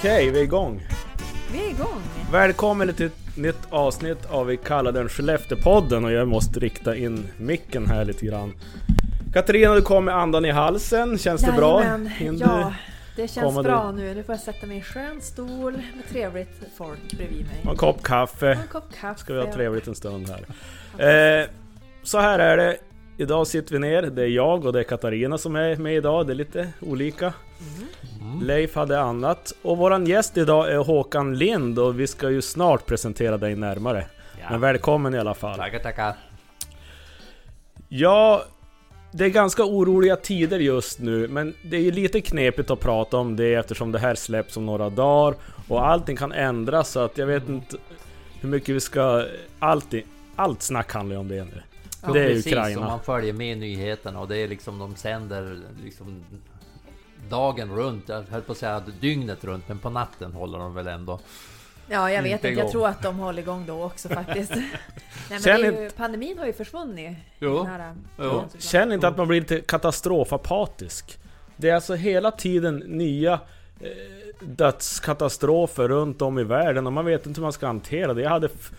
Okej, vi är igång. Vi är igång. Välkommen till ett nytt avsnitt av vi kallar den Skellefteåpodden och jag måste rikta in micken här lite grann. Katarina, du kom med andan i halsen. Känns det bra? Jajamän. Hinner Ja, det känns komma bra nu. Nu får jag sätta mig i en skön stol med trevligt folk bredvid mig. du en kopp kaffe? En kopp kaffe. Ska vi ha trevligt en stund här. Eh, så här är det. Idag sitter vi ner. Det är jag och det är Katarina som är med idag. Det är lite olika. Mm. Leif hade annat. Och våran gäst idag är Håkan Lind och vi ska ju snart presentera dig närmare. Men välkommen i alla fall. Tackar, tackar. Ja, det är ganska oroliga tider just nu, men det är ju lite knepigt att prata om det eftersom det här släpps om några dagar och allting kan ändras så att jag vet inte hur mycket vi ska... Allting, allt snack handlar ju om det nu. Ja, det är precis, Ukraina. och man följer med nyheterna och det är liksom de sänder liksom dagen runt, jag höll på att säga dygnet runt, men på natten håller de väl ändå. Ja, jag vet Inte inte. Jag igång. tror att de håller igång då också faktiskt. Nej, men Känn det är ju, pandemin har ju försvunnit. Jo. Här, Jo. Känner inte att man blir lite katastrofapatisk? Det är alltså hela tiden nya eh, dödskatastrofer runt om i världen och man vet inte hur man ska hantera det. Jag hade... F-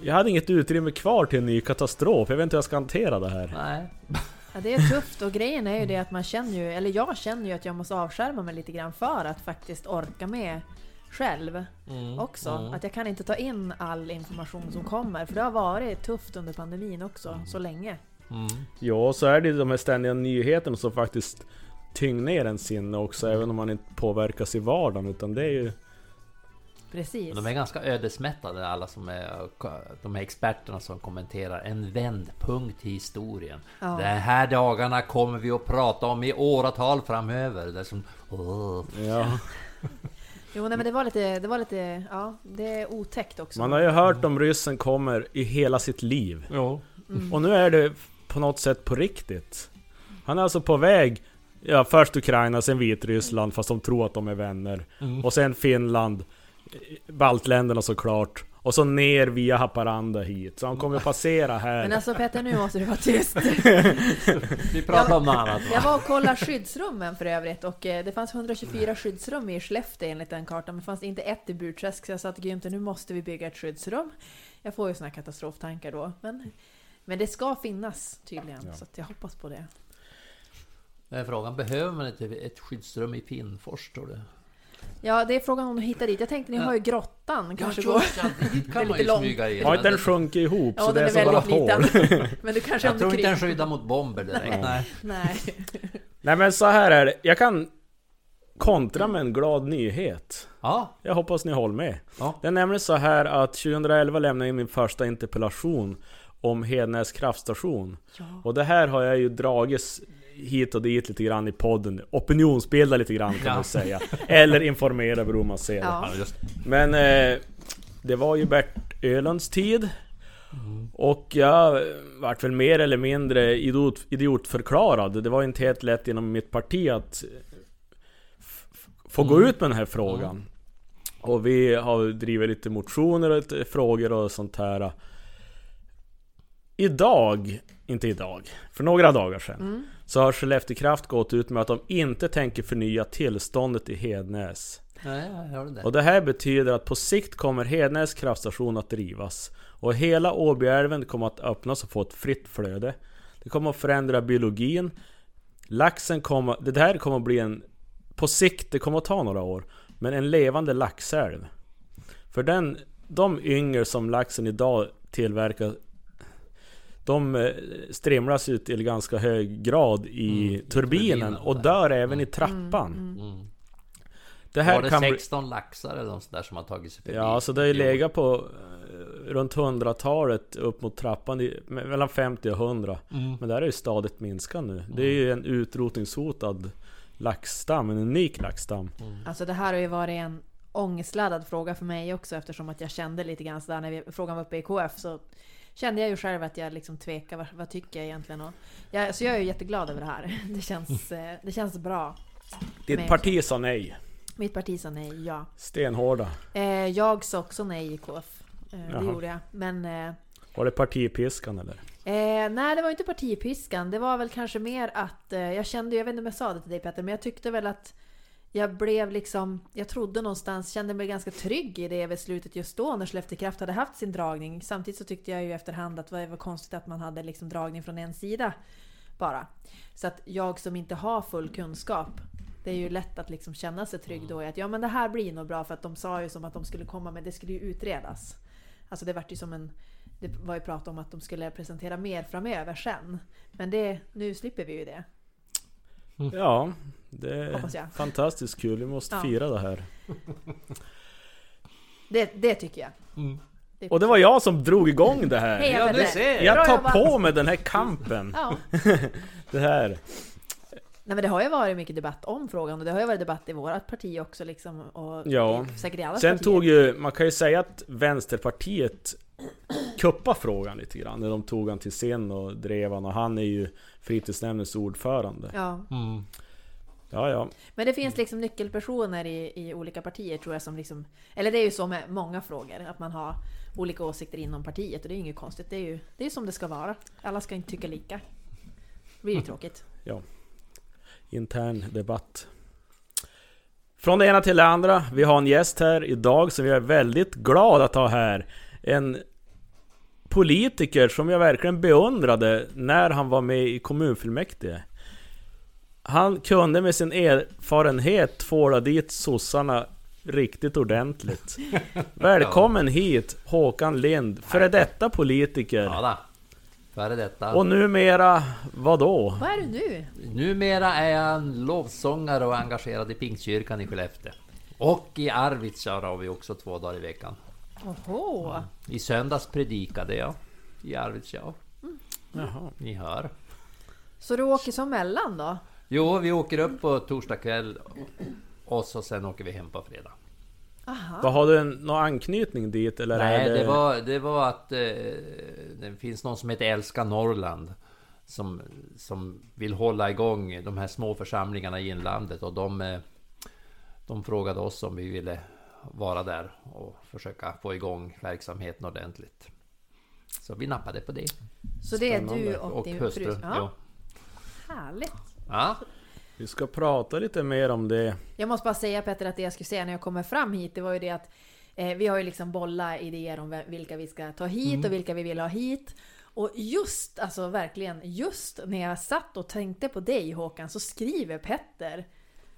jag hade inget utrymme kvar till en ny katastrof. Jag vet inte hur jag ska hantera det här. Nej. Ja, det är tufft och grejen är ju det att man känner ju, eller jag känner ju att jag måste avskärma mig lite grann för att faktiskt orka med själv Mm, också. mm. Att jag kan inte ta in all information som kommer. För det har varit tufft under pandemin också, så länge. Mm. Ja, så är det ju de här ständiga nyheterna som faktiskt tynger ner en sinne också, även om man inte påverkas i vardagen. Utan det är ju... Precis. Men de är ganska ödesmättade alla som är de här experterna som kommenterar en vändpunkt i historien. Ja. De här dagarna kommer vi att prata om i åratal framöver. Det är som... Ja. Jo, nej, men det var lite, det var lite, ja, det är otäckt också. Man har ju hört om ryssen kommer i hela sitt liv. Jo. Mm. Och nu är det på något sätt på riktigt. Han är alltså på väg, ja först Ukraina, sen Vitryssland, fast de tror att de är vänner. Mm. Och sen Finland, baltländerna såklart. Och så ner via Haparanda hit. Så han kommer att passera här. Men alltså Petter, nu måste du vara tyst. Vi pratar om något annat Jag va? var och kollade skyddsrummen för övrigt och eh, det fanns 124 skyddsrum i Skellefteå enligt den kartan, men det fanns inte ett i Burträsk. Så jag sa till Günther, nu måste vi bygga ett skyddsrum. Jag får ju såna här katastroftankar då, men, men det ska finnas tydligen, Ja. så att jag hoppas på det. Men Frågan, behöver man inte ett skyddsrum i Finnfors tror du? Ja, det är frågan om du hittar dit. Jag tänkte, ni har ju grottan, kanske Ja, går... dit kan man lite ju långt. smyga in. Har inte den sjunkit ihop? Ja, så det är är så bara hål. Men du kanske Jag tror inte den skyddar mot bomber direkt. Nej. Nej. Nej men så här är det. Jag kan kontra med en glad nyhet. Ja, Jag hoppas ni håller med. Ja. Det är nämligen så här att 2011 lämnade jag in min första interpellation om Hednäs kraftstation. Ja. Och det här har jag ju dragits hit och dit lite grann i podden. Opinionsbilda lite grann kan Ja. man säga. Eller informera beroende på hur man ser det. Ja. Men eh, det var ju Bert Ölands tid. Och jag vart väl mer eller mindre idiot, idiotförklarad. Det var inte helt lätt inom mitt parti att f- få gå Mm. ut med den här frågan. Och vi har drivit lite motioner och lite frågor och sånt här. Idag, inte idag, för några dagar sedan. Så har Skellefteå Kraft gått ut med att de inte tänker förnya tillståndet i Hednäs. Hörde det. Och det här betyder att på sikt kommer Hednäs kraftstation att drivas. Och hela Åbyälven kommer att öppnas och få ett fritt flöde. Det kommer att förändra biologin. Laxen kommer... Det här kommer att bli en... På sikt, det kommer att ta några år. Men en levande laxälv. För den... De yngel som laxen idag tillverkar de eh, strimlas ut i ganska hög grad i Mm, i turbinen turbinen och där. dör även i Mm, trappan. Mm. Det här Var det kan bli... 16 laxar eller något sånt där som har tagit sig förbi? Ja, så det har ju legat på eh, runt 100-talet upp mot trappan, mellan 50 och 100. Mm. Men där är ju stadigt minskat nu. Det är ju en utrotningshotad laxstam, en unik laxstam. Mm. Alltså det här har ju varit en ångestladdad fråga för mig också eftersom att jag kände lite grann sådär när vi, frågan var uppe i KF så kände jag ju själv att jag liksom tvekar, vad, vad tycker jag egentligen? Och jag, så jag är ju jätteglad över det här. Det känns, eh, det känns bra. Ditt parti sa nej. Mitt parti sa nej, ja. Stenhårda. Eh, jag sa också nej i KF. Eh, Jaha. det gjorde jag. Men eh, Var det partipiskan eller? Eh, nej, det var inte partipiskan. Det var väl kanske mer att eh, jag kände, jag vet inte om jag sa det till dig Petter, men jag tyckte väl att jag blev liksom, jag trodde någonstans, kände mig ganska trygg i det beslutet just då när Skellefteå Kraft hade haft sin dragning. Samtidigt så tyckte jag ju efterhand att det var konstigt att man hade liksom dragning från en sida bara. Så att jag som inte har full kunskap, det är ju lätt att liksom känna sig trygg då i att ja men det här blir nog bra för att de sa ju som att de skulle komma men det skulle ju utredas. Alltså det vart ju som en det var ju prat om att de skulle presentera mer framöver sen. Men det, nu slipper vi ju det. Ja, det jag. är fantastiskt kul. Vi måste Ja. fira det här. Det, det tycker jag. Det- Och det var jag som drog igång det här. Hej, Ja. Jag Bra tar på mig den här kampen. Ja. Det här. Nej men det har ju varit mycket debatt om frågan och det har ju varit debatt i vårt parti också liksom. Och Ja. säkert i alla Sen partier. tog ju, man kan ju säga att Vänsterpartiet kuppade frågan lite grann. När de tog han till scen och drev han och han är ju fritidsnämndens ordförande. Ja. Mm. Ja, ja. Men det finns liksom nyckelpersoner i, i olika partier tror jag som liksom... Eller det är ju så med många frågor, att man har olika åsikter inom partiet och det är ju inget konstigt. Det är ju det är som det ska vara. Alla ska inte tycka lika. Det blir ju tråkigt. Intern debatt. Från det ena till det andra. Vi har en gäst här idag som jag är väldigt glad att ha här. En politiker som jag verkligen beundrade när han var med i kommunfullmäktige. Han kunde med sin erfarenhet tvåla dit sossarna riktigt ordentligt. Välkommen hit Håkan Lind, före detta politiker. Ja. Före detta. Och numera, vad då? Vad är du nu? Numera är jag en lovsångare och engagerad i Pingstkyrkan i Skellefteå. Och i Arvidsjaur har vi också två dagar i veckan. Oho! I söndags predikade jag i Arvidsjaur. Jaha. Ni hör. Så du åker som mellan då? Jo, vi åker upp på torsdag kväll och så sen åker vi hem på fredag. Aha. Vad Har du en, någon anknytning dit eller Nej, det... det var, det var att eh, det finns någon som heter Älska Norrland som, som vill hålla igång de här små församlingarna i inlandet och de, eh, de frågade oss om vi ville vara där och försöka få igång verksamheten ordentligt. Så vi nappade på det. Så det är du Spännande. och, Och din hustru. fru? Ja. Ja, härligt. Ja. Vi ska prata lite mer om det. Jag måste bara säga Petter att det jag skulle säga när jag kommer fram hit, det var ju det att eh, vi har ju liksom bollat idéer om vilka vi ska ta hit och vilka vi vill ha hit. Och just, alltså verkligen, just när jag satt och tänkte på dig Håkan så skriver Petter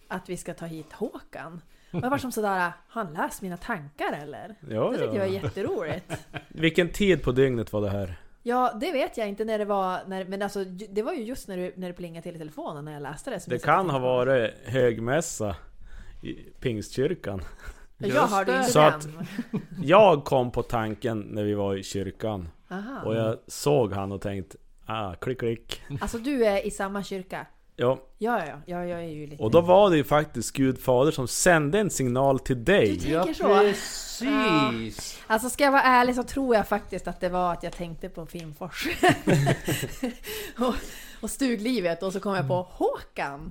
att vi ska ta hit Håkan. Och jag var som sådär, har han läst mina tankar eller? Ja, Det tyckte jag var ja. jätteroligt. Vilken tid på dygnet var det här? Ja, det vet jag inte när det var, när, men alltså det var ju just när, du, när det plingade till i telefonen när jag läste det. som Det kan ha varit högmässa i Pingstkyrkan. Jag hörde det. inte Så den. att- Jag kom på tanken när vi var i kyrkan. Aha. Och jag såg han och tänkte Ah, klick klick. Alltså du är i samma kyrka? Ja, Ja, ja, ja, jag är ju lite... och då var det ju faktiskt Gud fader som sände en signal till dig. Du ja, tänker så? precis! Alltså ska jag vara ärlig så tror jag faktiskt att det var att jag tänkte på Finnfors. och, och stuglivet och så kom jag på Håkan.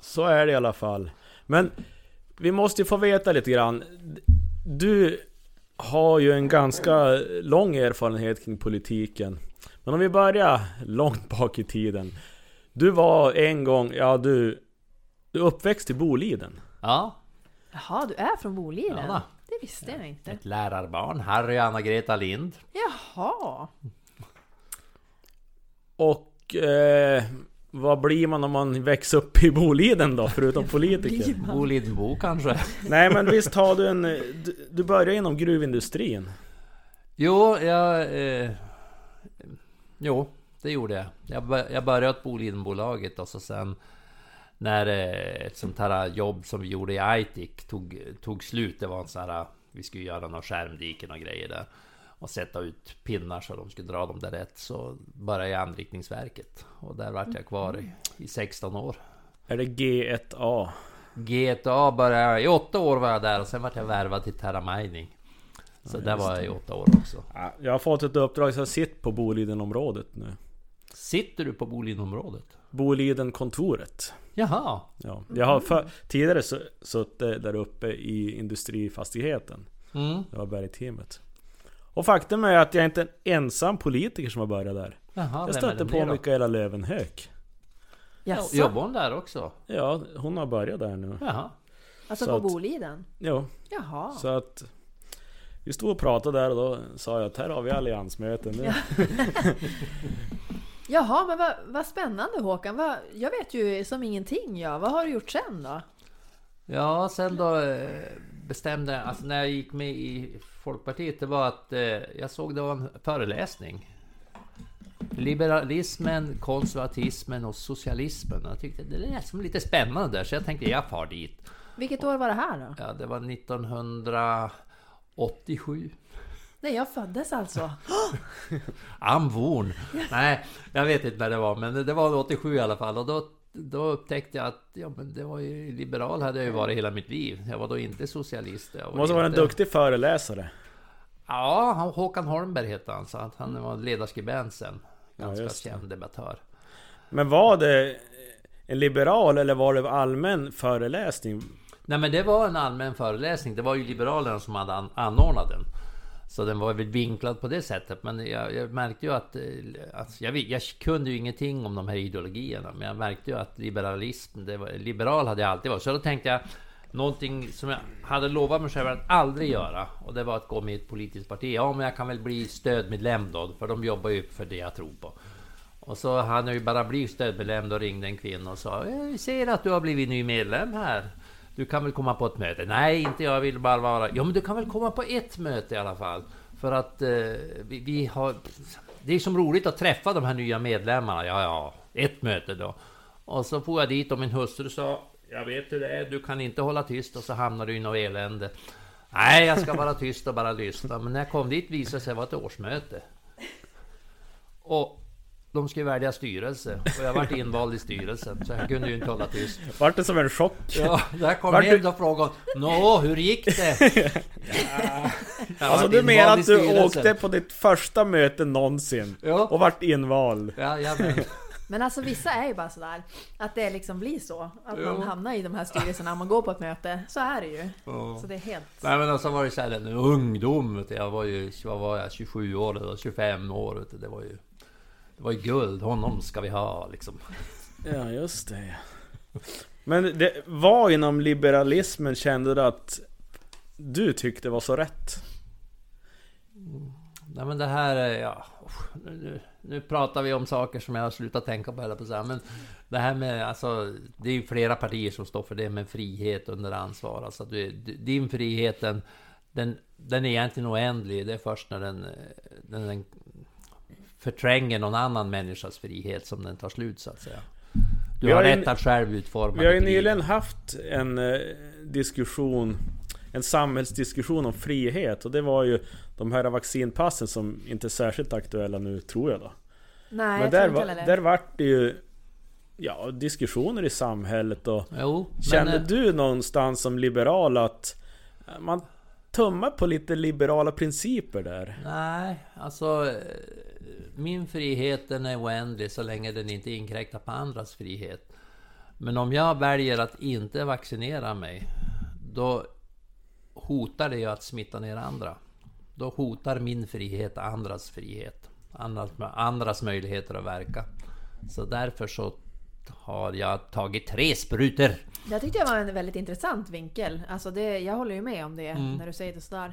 Så är det i alla fall. Men vi måste ju få veta lite grann. Du har ju en ganska lång erfarenhet kring politiken. Men om vi börjar långt bak i tiden. Du var en gång, ja du... Du är uppväxt i Boliden. Ja, Jaha, du är från Boliden? Ja, det visste jag inte. ett lärarbarn. Harry och Anna-Greta Lind. Jaha. Och... Eh, vad blir man om man växer upp i Boliden då, förutom politiker? Bolidenbo kanske? Nej men visst har du en... Du, du började inom gruvindustrin. Jo, jag... Eh, jo, det gjorde jag. Jag, jag började åt Bolidenbolaget och så sen... När eh, ett sånt här jobb som vi gjorde i Aitik tog, tog slut. Det var en sån här... Vi skulle göra några skärmdiken och grejer där. Och sätta ut pinnar så de skulle dra dem där rätt. Så började jag Anrikningsverket. Och där vart jag kvar i, i 16 år. Är det G1A? GTA började jag... I åtta år var jag där och sen vart jag värvad till Terra Mining. Så där var jag i åtta år också. Ja, Jag har fått ett uppdrag så jag sitter på Bolidenområdet nu. Sitter du på Bolidenområdet? Bolidenkontoret. Jaha. Ja, jag har för, tidigare su- suttit där uppe i industrifastigheten. Mm. Det var bergteamet. Och faktum är att jag inte är en ensam politiker som har börjat där. Jaha, Jag stötte på? Mikaela Lövenhög. Jaså? Jobbar hon där också? Ja, hon har börjat där nu. Jaha. Alltså Så på att- Boliden? Jo, Jaha. så att... Vi stod och pratade där och då sa jag att här har vi alliansmöte nu. Ja. Jaha, men vad, vad spännande Håkan. Vad, jag vet ju som ingenting ja. Vad har du gjort sen då? Ja, sen då eh, bestämde jag, alltså när jag gick med i Folkpartiet, det var att eh, jag såg det var en föreläsning. Liberalismen, konservatismen och socialismen. Jag tyckte det lät som lite spännande där, så jag tänkte jag far dit. Vilket år var det här då? Ja, det var 1987. Nej, jag föddes alltså. Amvorn! Nej, jag vet inte när det var, men det- var 87 i alla fall. Och då, då upptäckte jag att ja, men det var ju liberal hade jag ju varit hela mitt liv. Jag var då inte socialist. Jag var Måste vara en duktig föreläsare. Ja, han- Håkan Holmberg hette han, så att han var ledarskribent sen. Ja, Ganska det. känd debattör. Men var det en liberal eller var det allmän föreläsning? Nej men det var en allmän föreläsning. Det var ju Liberalerna som hade an- anordnat den. Så den var väl vinklad på det sättet. Men jag, jag märkte ju att... Alltså jag, jag kunde ju ingenting om de här ideologierna. Men jag märkte ju att liberalism, det var, liberal hade jag alltid varit. Så då tänkte jag... Någonting som jag hade lovat mig själv att aldrig göra. Och det var att gå med i ett politiskt parti. Ja men jag kan väl bli stödmedlem då. För de jobbar ju för det jag tror på. Och så hann jag ju bara bli stödmedlem. Då ringde en kvinna och sa eh, jag ser att du har blivit ny medlem här. Du kan väl komma på ett möte? Nej, inte jag vill bara vara... Ja, men du kan väl komma på ett möte i alla fall? För att eh, vi, vi har... Det är som roligt att träffa de här nya medlemmarna. Ja, ja, ett möte då. Och så får jag dit och min hustru sa Jag vet hur det är, du kan inte hålla tyst och så hamnar du i något elände. Nej, jag ska vara tyst och bara lyssna. Men när jag kom dit visade det sig vara ett årsmöte. Och de skulle välja styrelse och jag vart invald i styrelsen så jag kunde ju inte hålla tyst. Vart det som en chock? Ja, där kom Vart du- och frågade Nå, hur gick det? Ja, Alltså du menar att du åkte på ditt första möte någonsin? Ja. Och vart invald? Ja, ja, men, Men alltså vissa är ju bara sådär. Att det liksom blir så. Att man Jo. hamnar i de här styrelserna om man går på ett möte. Så är det ju. Ja. Så det är helt... Nej men alltså var det så här en ungdom. Jag var ju, vad var jag, 27 år eller 25 år. Det var ju... Det var ju guld, honom ska vi ha liksom. Ja, just det. Men det var inom liberalismen kände du att du tyckte var så rätt? Nej men det här är, ja... Nu, nu, pratar vi om saker som jag har slutat tänka på hela på så Men det här med, alltså... Det är ju flera partier som står för det med frihet under ansvar. Alltså du, din frihet den, den, den är egentligen oändlig. Det är först när den, eh, när den förtränger någon annan människas frihet som den tar slut så att säga. Du har har rätt att själv utforma Vi har ju nyligen haft en eh, diskussion En samhällsdiskussion om frihet och det var ju de här vaccinpassen som inte är särskilt aktuella nu tror jag då. Nej, Men jag där, tror inte var, där vart det ju Ja, diskussioner i samhället och Jo, Kände men, eh, du någonstans som liberal att eh, man tummar på lite liberala principer där? Nej, alltså... Min frihet den är oändlig så länge den inte inkräktar på andras frihet. Men om jag väljer att inte vaccinera mig, då hotar det ju att smitta ner andra. Då hotar min frihet andras frihet. Andras, andras möjligheter att verka. Så därför så har jag tagit tre sprutor. Det tyckte jag var en väldigt intressant vinkel. Alltså det, jag håller ju med om det Mm. när du säger det sådär.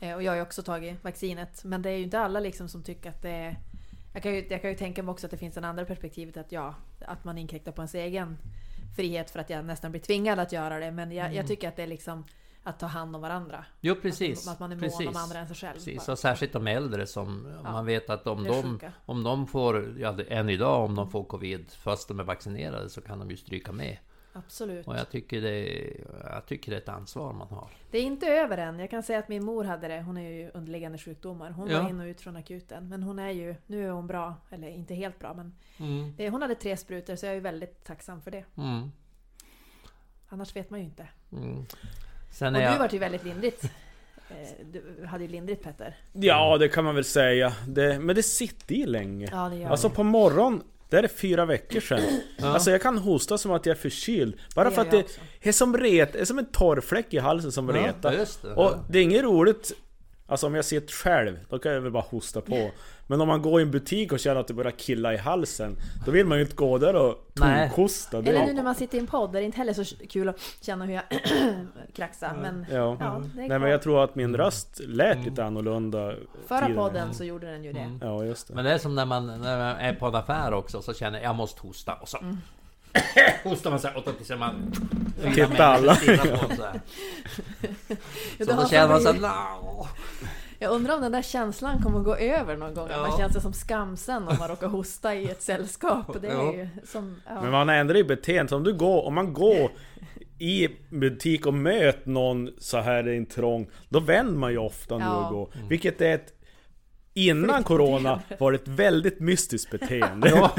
Eh, Och jag har ju också tagit vaccinet. Men det är ju inte alla liksom som tycker att det är... Jag kan, ju, jag kan ju tänka mig också att det finns en andra perspektivet att ja, att man inkräktar på ens egen frihet för att jag nästan blir tvingad att göra det. Men jag, Mm. jag tycker att det är liksom att ta hand om varandra. Jo precis. Att, att man är mån precis. om andra än sig själv. Precis, bara. och särskilt de äldre som Ja. man vet att om Det de, sjuka. om de får, ja än idag om de får Covid fast de är vaccinerade så kan de ju stryka med. Absolut. Och jag tycker det, jag tycker det är ett ansvar man har. Det är inte över än. Jag kan säga att min mor hade det. Hon är ju underliggande sjukdomar. Hon Ja. var in och ut från akuten. Men hon är ju, nu är hon bra. Eller inte helt bra men Mm. det, hon hade tre sprutor så jag är ju väldigt tacksam för det. Mm. Annars vet man ju inte. Mm. Sen Och du jag... vart ju väldigt lindrigt. Eh, Du hade ju lindrigt Petter. Ja, det kan man väl säga. Det, men det sitter i länge. Ja det gör Alltså det. på morgon, det är fyra veckor sedan. Ja. Alltså jag kan hosta som att jag är förkyld. Bara Det för att det också. är som ret, är som en torrfläck i halsen som Ja, retar. det. Och det är inget roligt Alltså om jag sitter själv, då kan jag väl bara hosta på. Men om man går i en butik och känner att det börjar killa i halsen, då vill man ju inte gå där och tokhosta. Eller nu när man sitter i en podd, det är inte heller så kul att känna hur jag kraxar. Men ja. ja, är Nej men jag tror att min röst lät lite annorlunda Förra tidigare. podden så gjorde den ju det. Mm. Ja just det. Men det är som när man, när man är på en affär också, så känner jag jag måste hosta. Och så Mm. hostar man så här, och då tills man... Titta alla. på så Så känner man såhär... Jag undrar om den där känslan kommer att gå över någon gång. Ja. man känner sig som skamsen om man råkar hosta i ett sällskap. Det är Ja. ju som... Ja. Men man ändrar ju beteende. Om du går, om man går i butik och möter någon så här i en trång, då vänder man ju ofta nu och går. Vilket är ett Innan corona var det ett väldigt mystiskt beteende. Ja,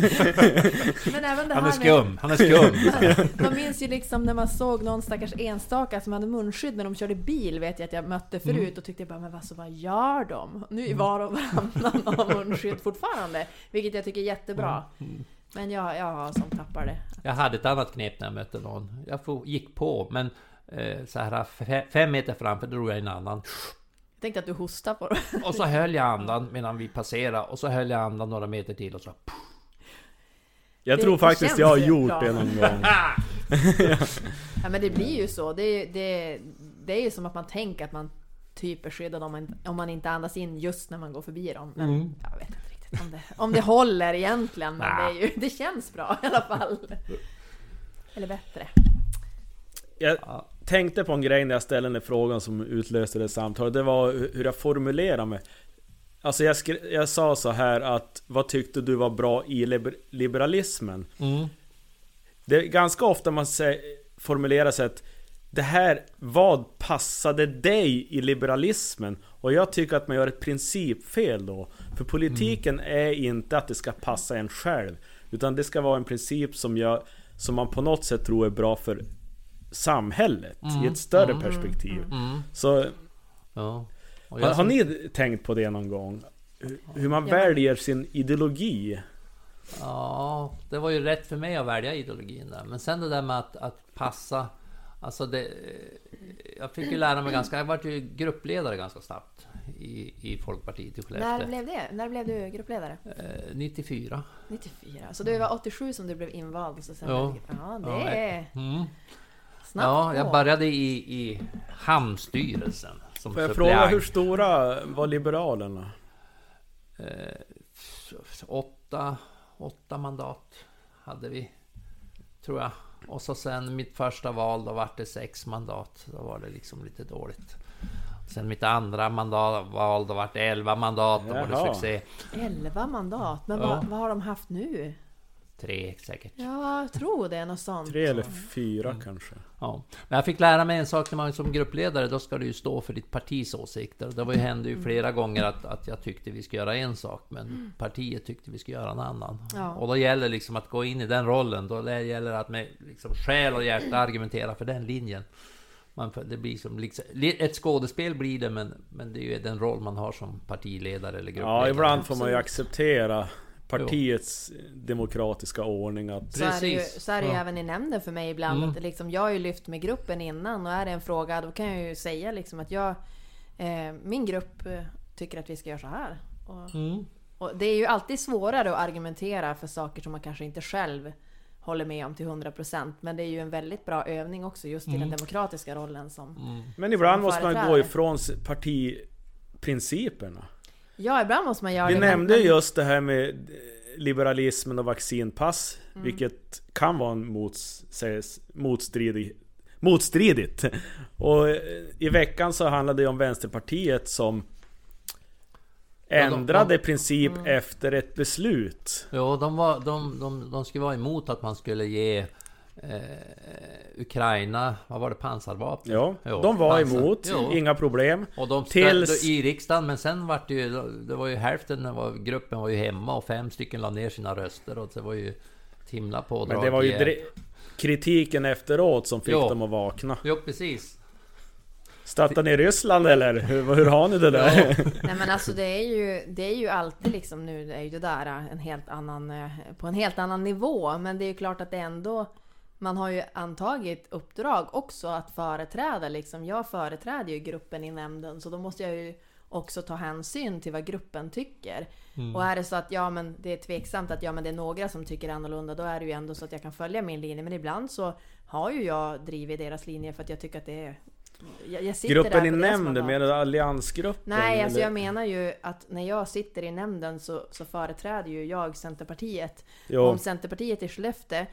Men även det han är med... skum, han är skum. Man minns ju liksom när man såg någon stackars enstaka som hade munskydd när de körde bil vet jag att jag mötte förut Mm. och tyckte bara men alltså, vad gör de? Nu är var och varannan har munskydd fortfarande. Vilket jag tycker är jättebra. Men jag, jag som tappar det. Jag hade ett annat knep när jag mötte någon. Jag gick på, men eh, så här fe- fem meter framför drog jag en annan. Tänkte att du hostar på det. Och så höll jag andan medan vi passerade och så höll jag andan några meter till och så... Jag Det tror faktiskt jag har gjort bra. det någon gång. Ja men det blir ju så. Det är, det, det är ju som att man tänker att man typ är skyddad om man, om man inte andas in just när man går förbi dem. Men Mm. jag vet inte riktigt om det, om det håller egentligen. Men det, ju, det känns bra i alla fall. Eller bättre. Jag Ja. Tänkte på en grej när jag ställde den frågan som utlöste det samtalet. Det var hur jag formulerade mig. Alltså jag, skri- jag sa så här att Vad tyckte du var bra i liber- liberalismen? Mm. Det är ganska ofta man sä- formulerar sig att Det här, vad passade dig i liberalismen? Och jag tycker att man gör ett principfel då. För politiken är inte att det ska passa en själv. Utan det ska vara en princip som, jag, som man på något sätt tror är bra för samhället i ett större perspektiv. Mm. Så Ja. Har, har ni tänkt på det någon gång? Hur- Hur man Ja. väljer sin ideologi? Ja, det var ju rätt för mig att välja ideologin där. Men sen det där med att, att passa... Alltså det... Jag fick ju lära mig ganska... Jag var ju gruppledare ganska snabbt i, i Folkpartiet i När Skellefteå. blev det? När blev du gruppledare? Eh, 94. 94. Så det var 87 som du blev invald? Och så sen Ja. blev du, ja, det Ja, Mm. Snabbt Ja, jag på. började i, i hamnstyrelsen. Som Får jag suppleant. fråga hur stora var Liberalerna? Eh, åtta, åtta mandat hade vi, tror jag. Och så sen mitt första val, då vart det sex mandat. Då var det liksom lite dåligt. Sen mitt andra mandat, val, då vart det elva mandat. Då var det succé. 11 mandat. Men Ja. vad, vad har de haft nu? Tre säkert. Ja, jag tror det. Något sånt. Tre eller fyra kanske? Ja. Men jag fick lära mig en sak när man som gruppledare, då ska du ju stå för ditt partis åsikter. Det var ju, hände ju flera gånger att, att jag tyckte vi skulle göra en sak, men partiet tyckte vi skulle göra en annan. Ja. Och då gäller det liksom att gå in i den rollen, då gäller det att med liksom själ och hjärta argumentera för den linjen. Man, det blir som liksom, ett skådespel blir det, men, men det är ju den roll man har som partiledare eller gruppledare. Ja, ibland får man ju acceptera partiets demokratiska ordning att... Så är det ju, så är det ju Ja. även i nämnden för mig ibland. Mm. Att liksom, jag har ju lyft med gruppen innan och är det en fråga då kan jag ju säga liksom att jag... Eh, min grupp eh, tycker att vi ska göra så här. Och, Mm. och det är ju alltid svårare att argumentera för saker som man kanske inte själv håller med om till 100% Men det är ju en väldigt bra övning också just i Mm. den demokratiska rollen som... Men ibland Som måste man gå ifrån partiprinciperna. Ja, ibland måste man göra Vi det. men- nämnde men- just det här med eh, liberalismen och vaccinpass. Mm. Vilket kan vara en mots, motstridig, motstridigt. Och eh, i veckan så handlade det om Vänsterpartiet som Ja, de- ändrade de- princip Mm. efter ett beslut. Jo, de, var, de, de, de skulle vara emot att man skulle ge eh, Ukraina, vad var det, pansarvapen? Ja, Jo, de var pansar. emot, Jo. inga problem. Och de Tills- i riksdagen, men sen vart det ju, det var ju hälften av gruppen var ju hemma och fem stycken la ner sina röster och det var ju ett himla pådrag. Men det var ju dre- kritiken efteråt som fick Jo. dem att vakna. Jo, precis. Startar ni Ryssland eller? Hur, hur har ni det där? Nej men alltså det är ju, det är ju alltid liksom nu är ju det där en helt annan, eh, på en helt annan nivå. Men det är ju klart att det ändå, man har ju antagit uppdrag också att företräda liksom. Jag företräder ju gruppen i nämnden så då måste jag ju också ta hänsyn till vad gruppen tycker. Mm. Och är det så att ja, men det är tveksamt att ja, men det är några som tycker annorlunda, då är det ju ändå så att jag kan följa min linje. Men ibland så har ju jag drivit deras linje för att jag tycker att det är... Jag, Gruppen i nämnden, mandat. med alliansgruppen? Nej, alltså jag menar ju att när jag sitter i nämnden så, så företräder ju jag Centerpartiet. Jo. Om Centerpartiet i Skellefteå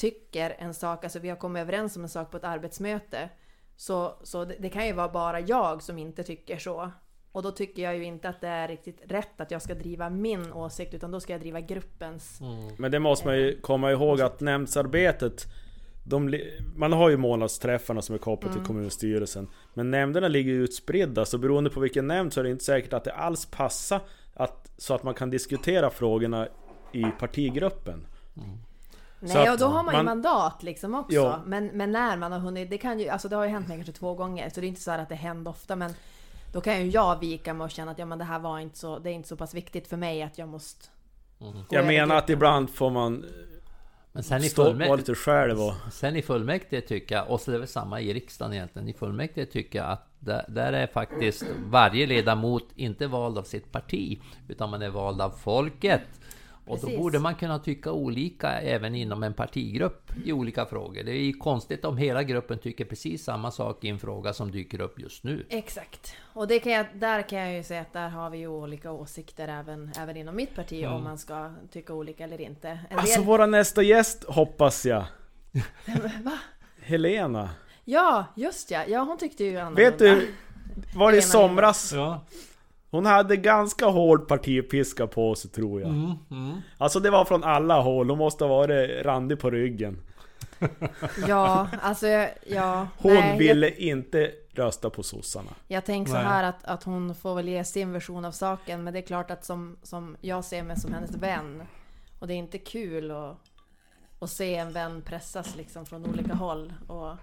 tycker en sak, alltså vi har kommit överens om en sak på ett arbetsmöte. Så, så det, det kan ju vara bara jag som inte tycker så. Och då tycker jag ju inte att det är riktigt rätt att jag ska driva min åsikt, utan då ska jag driva gruppens. Men det måste man ju komma ihåg att nämndsarbetet de, man har ju månadsträffarna som är kopplade Mm. till kommunstyrelsen Men nämnderna ligger ju utspridda så beroende på vilken nämnd så är det inte säkert att det alls passar att, Så att man kan diskutera frågorna i partigruppen Så Nej, att och då har man ju man- mandat liksom också. Jo. Men, men när man har hunnit, det kan ju, alltså det har ju hänt mig kanske två gånger, så det är inte så här att det händer ofta, men då kan ju jag vika mig och känna att ja, men det här var inte så, det är inte så pass viktigt för mig att jag måste gå Jag menar att ibland får man Men sen i, fullmäktige, lite själv och sen i fullmäktige tycker jag, och så är det väl samma i riksdagen egentligen, i fullmäktige tycker jag att där, där är faktiskt varje ledamot inte vald av sitt parti, utan man är vald av folket. Och då Precis. borde man kunna tycka olika även inom en partigrupp i olika frågor. Det är ju konstigt om hela gruppen tycker precis samma sak i en fråga som dyker upp just nu. Exakt. Och det kan jag, där kan jag ju säga att där har vi ju olika åsikter även, även inom mitt parti om man ska tycka olika eller inte. En Alltså del, våra nästa gäst hoppas jag Va? Helena Ja, just ja. Ja, hon tyckte ju annorlunda. Vet du, var det i somras? Ja. Hon hade ganska hård partipiska på sig tror jag Mm, mm. Alltså det var från alla håll, hon måste ha varit randig på ryggen Ja, alltså ja. Hon nej, ville inte rösta på sossarna Jag, jag tänker så här att, att hon får väl ge sin version av saken. Men det är klart att som, som jag ser mig som hennes vän. Och det är inte kul att, att se en vän pressas liksom från olika håll. Och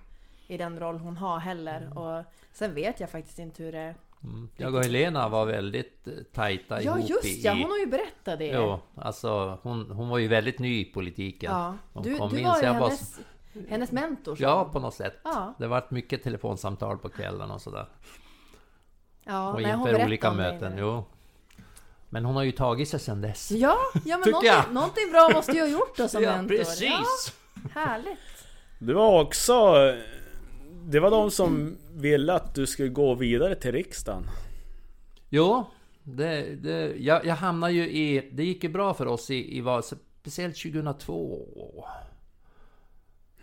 i den roll hon har heller. Och sen vet jag faktiskt inte hur det... Mm. Jag och Helena var väldigt eh, tajta Ja ihop just i... ja, hon har ju berättat det. Jo, alltså hon, hon var ju väldigt ny i politiken. Ja. Hon Du, kom du in, var ju jag hennes, hennes mentor. så. Ja, på något sätt. Ja. Det varit mycket telefonsamtal på kvällen och sådär. ja och nej, inför olika det. möten, jo. Men hon har ju tagit sig sedan dess. Ja, ja men någonting, jag. någonting bra måste du ha gjort då som mentor. Ja, härligt. Det var också... Det var de som ville att du skulle gå vidare till riksdagen Jo, det, det, jag, jag hamnade ju i... Det gick ju bra för oss i, i val, speciellt 2002.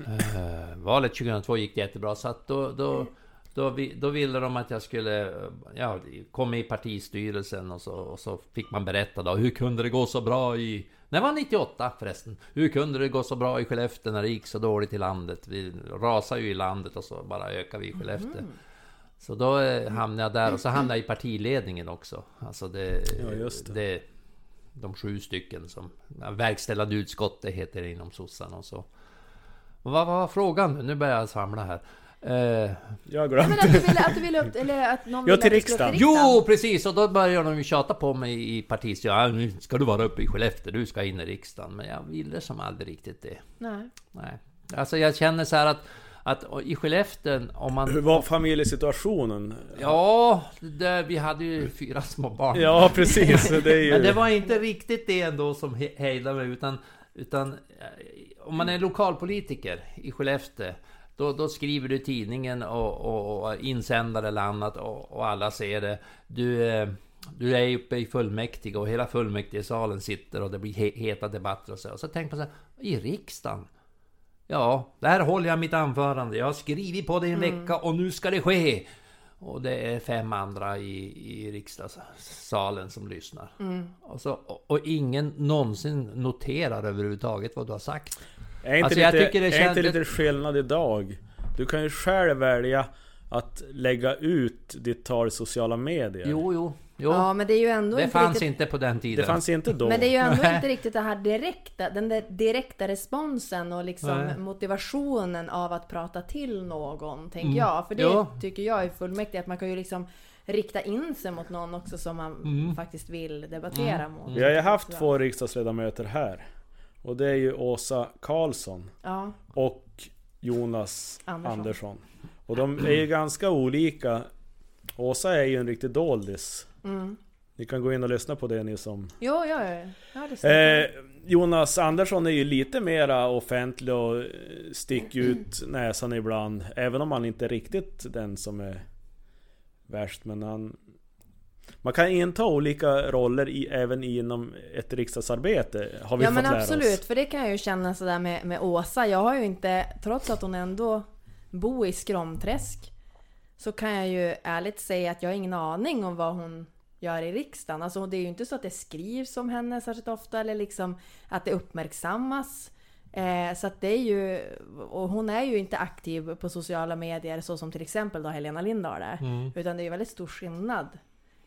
Uh, eh, valet 2002 gick jättebra, så att då... då då, vi, då ville de att jag skulle ja, komma i partistyrelsen och så, och så fick man berätta då hur kunde det gå så bra i... Det var 98 förresten. Hur kunde det gå så bra i Skellefteå när det gick så dåligt i landet? Vi rasade ju i landet och så bara ökade vi i Skellefteå. Så då eh, hamnade jag där och så hamnade jag i partiledningen också. Alltså det... Ja, just det. det de sju stycken som... Verkställande utskottet heter det inom sossarna och så. Vad var frågan? Nu börjar jag samla här. Eh, Jag har Men glömt att du ville, att du ville upp, eller att någon Ja, till skulle upp riksdagen. Jo, precis! Och då började de ju tjata på mig i partistyrelsen. Ja, nu ska du vara uppe i Skellefteå, du ska in i riksdagen. Men jag ville som aldrig riktigt det. Nej. Nej. Alltså jag känner så här att, att i Skellefteå, om Hur man... var familjesituationen? Ja, det, vi hade ju fyra små barn. Ja precis, det är ju... Men det var inte riktigt det ändå som he- hejdade mig, utan... Utan eh, om man är lokalpolitiker i Skellefteå, då, då skriver du tidningen och, och, och insändare eller annat och, och alla ser det. Du, eh, du är uppe i fullmäktige och hela fullmäktigesalen sitter och det blir he, heta debatter och så. Och så tänker man så här, i riksdagen? Ja, där håller jag mitt anförande. Jag har skrivit på det i en vecka och nu ska det ske! Och det är fem andra i, i riksdagssalen som lyssnar. Och, så, och, och ingen någonsin noterar överhuvudtaget vad du har sagt. Är inte, Alltså, jag lite, tycker det är känns- inte lite skillnad idag? Du kan ju själv välja att lägga ut ditt tal i sociala medier. Jo, jo, jo. Ja, men det är ju ändå det inte fanns riktigt... inte på den tiden. Det fanns inte då. Men det är ju ändå inte riktigt det här direkta, den där direkta responsen och liksom Nej. motivationen av att prata till någon, tänker Mm. jag. För det Ja. tycker jag är fullmäktige, att man kan ju liksom rikta in sig mot någon också som man Mm. faktiskt vill debattera mot. Vi har ju haft två riksdagsledamöter här. Och det är ju Åsa Karlsson Ja, och Jonas Andersson. Andersson. Och de är ju ganska olika Åsa är ju en riktig doldis. Mm. Ni kan gå in och lyssna på det ni som... Jo, ja, ja. ja det. Eh, Jonas Andersson är ju lite mera offentlig och eh, sticker ut näsan ibland. Även om han inte är riktigt den som är värst. Men han... Man kan inta olika roller i, även inom ett riksdagsarbete. Har vi ja fått men lära absolut, oss. för det kan jag ju känna sådär med, med Åsa. Jag har ju inte, trots att hon ändå bor i Skromträsk, så kan jag ju ärligt säga att jag har ingen aning om vad hon gör i riksdagen. Alltså det är ju inte så att det skrivs om henne särskilt ofta eller liksom att det uppmärksammas. Eh, så att det är ju, och hon är ju inte aktiv på sociala medier så som till exempel då Helena Lindahl är. Utan det är ju väldigt stor skillnad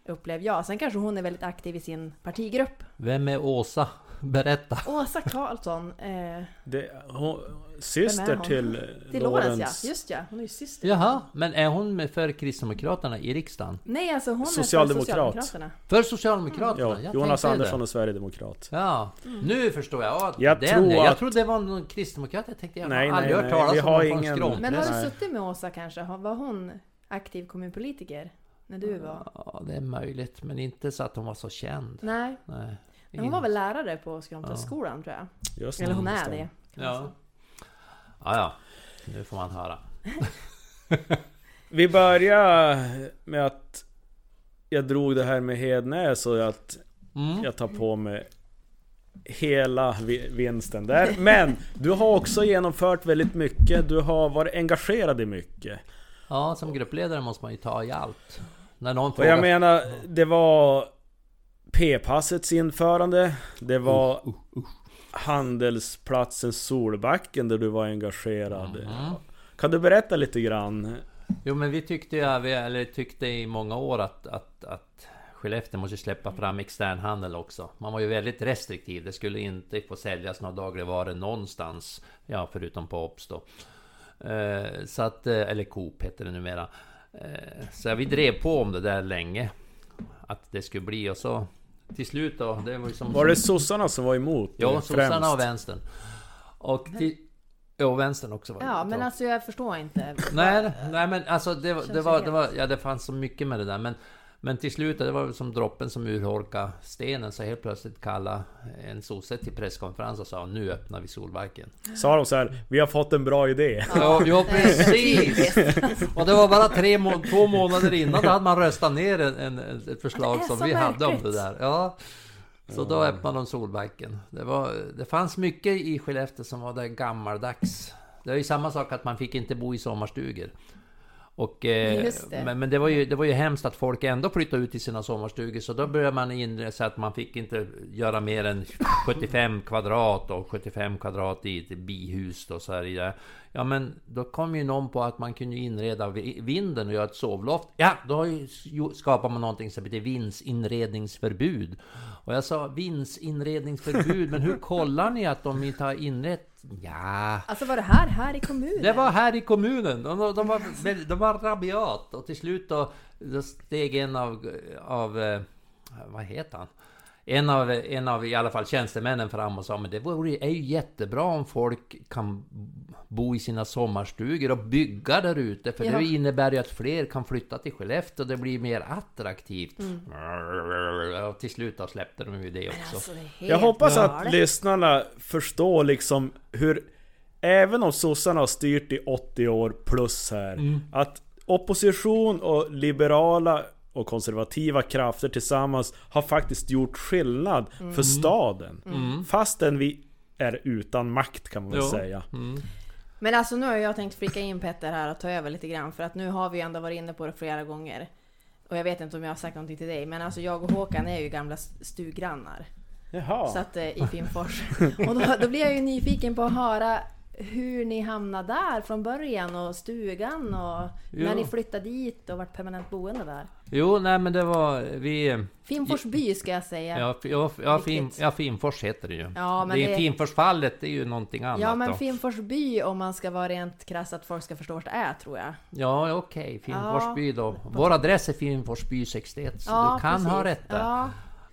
upplever jag. Sen kanske hon är väldigt aktiv i sin partigrupp. Vem är Åsa? Berätta. Åsa Karlsson. Eh, Det, hon, är syster hon? till till Lorentz. Ja, just ja. Hon är ju syster. Jaha, men är hon med för Kristdemokraterna i riksdagen? Nej alltså hon är Socialdemokrat. för Socialdemokraterna. För Socialdemokraterna? Ja, Jag Jonas Andersson är Sverigedemokrat. Ja, nu förstår jag. Ja, Jag den, tror jag att- trodde det var någon kristdemokrat. Jag tänkte jag Nej, har aldrig nej, hört talas om har någon ingen-. Men har Nej. du suttit med Åsa kanske? Var hon aktiv kommunpolitiker? När du var? Ja, det är möjligt, men inte så att hon var så känd. Nej. Nej. Men hon var väl lärare på Skramträskskolan tror jag. Just Eller hon är det. Ja. ja, ja. Nu får man höra. Vi börjar med att jag drog det här med Hednäs och att Mm. jag tar på mig hela vi- vinsten där. Men du har också genomfört väldigt mycket. Du har varit engagerad i mycket. Ja, som gruppledare måste man ju ta i allt. När någon frågar... jag menar, det var P-passets införande. Det var Handelsplatsen Solbacken där du var engagerad. Mhm. Kan du berätta lite grann? Jo men vi tyckte eller tyckte i många år att, att, att Skellefteå måste släppa fram externhandel också. Man var ju väldigt restriktiv. Det skulle inte få säljas några dagligvaror någonstans. Ja, förutom på Ops då. Eh, så att, eh, eller Coop heter det numera. Eh, så vi drev på om det där länge. Att det skulle bli och så till slut då. Det var ju som... Var det sossarna som var emot Ja, sossarna och vänstern. Och till... Ja, vänstern också var Ja, men alltså jag förstår inte. Nej, nej men alltså det, det var, det var, ja det fanns så mycket med det där men Men till slut, det var som droppen som urholkade stenen så helt plötsligt kalla en sosse till presskonferens och sa nu öppnar vi Solbacken. Sa de så här, vi har fått en bra idé. Ja, ja precis! Och det var bara tre må två månader innan då hade man röstat ner en, en, ett förslag som vi hade om det märkligt. där. Ja. Så då öppnade de Solbacken. Det, var, det fanns mycket i Skellefteå som var där gammaldags. Det är ju samma sak att man fick inte bo i sommarstugor. Och, eh, det. Men, men det, var ju, det var ju hemskt att folk ändå flyttade ut i sina sommarstugor så då började man inresa att man fick inte göra mer än 75 kvadrat och 75 kvadrat i ett bihus då så här. Ja men då kom ju någon på att man kunde ju inreda vi- vinden och göra ett sovloft. Ja, då skapar man någonting som heter vindsinredningsförbud. Och jag sa vindsinredningsförbud, men hur kollar ni att de inte har inrett? Ja, Alltså var det här, här i kommunen? det var här i kommunen. De, de, de, var, de var rabiat. Och till slut då, då steg en av, av... eh, Vad heter han? En av, en av i alla fall tjänstemännen fram och sa men det vore, är ju jättebra om folk kan bo i sina sommarstugor och bygga där ute för Ja. det innebär ju att fler kan flytta till Skellefteå och det blir mer attraktivt. Och till slut då släppte de ju det också. Alltså, det Jag hoppas att galet. lyssnarna förstår liksom hur Även om sossarna har styrt i 80 år plus här Mm. Att opposition och liberala och konservativa krafter tillsammans har faktiskt gjort skillnad Mm. för staden. Fastän vi är utan makt kan man väl Ja. säga. Mm. Men alltså nu har jag tänkt flika in Petter här och ta över lite grann för att nu har vi ju ändå varit inne på det flera gånger. Och jag vet inte om jag har sagt någonting till dig men alltså jag och Håkan är ju gamla st- stuggrannar. Jaha. Så att, eh, i Finnfors. Och då, då blir jag ju nyfiken på att höra hur ni hamnade där från början och stugan och när ni flyttade dit och vart permanent boende där. Jo, nej men det var... Vi... Finnfors by ska jag säga. Ja, ja, ja, fin, ja Finfors heter det ju. Ja, men det är det- Finforsfallet, det är ju någonting annat Ja men då. Finnfors by om man ska vara rent krass att folk ska förstå vart det är tror jag. Ja, okej. Finforsby Ja. då. Vår adress är Finforsby 61, så du kan ha precis. rätt där. Ja,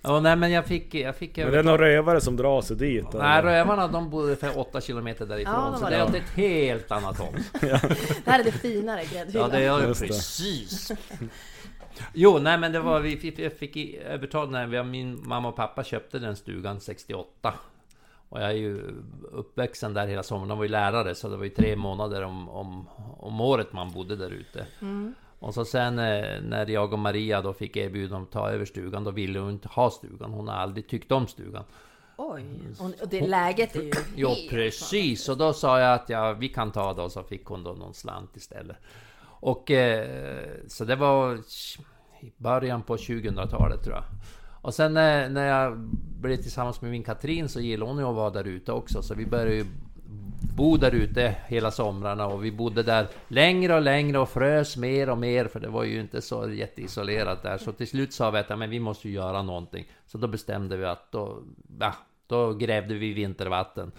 Ja, nej men jag fick... Jag fick Men det är några rövare som drar sig dit. Nej, eller? rövarna de bodde för 8 kilometer därifrån, Ja, de så det är åt ett helt annat håll. det här är det finare gräddhyllan. Ja, det är det. precis. Jo, nej men det var vi fick, jag fick i- övertal när min mamma och pappa köpte den stugan 68. Och jag är ju uppväxten där hela sommaren. De var ju lärare så det var ju tre månader om, om, om året man bodde där ute. Och så sen eh, när jag och Maria då fick erbjudande om att ta över stugan, då ville hon inte ha stugan. Hon har aldrig tyckt om stugan. Oj! Och, och det läget är ju Jo, precis! Och då sa jag att ja, vi kan ta det och så fick hon då någon slant istället. Och eh, så det var i början på 2000-talet tror jag. Och sen när, när jag blev tillsammans med min Katrin så gillade hon ju att vara där ute också. Så vi började ju bo där ute hela somrarna och vi bodde där längre och längre och frös mer och mer för det var ju inte så jätteisolerat där. Så till slut sa vi att ja, men vi måste ju göra någonting. Så då bestämde vi att då, ja, då grävde vi vintervatten.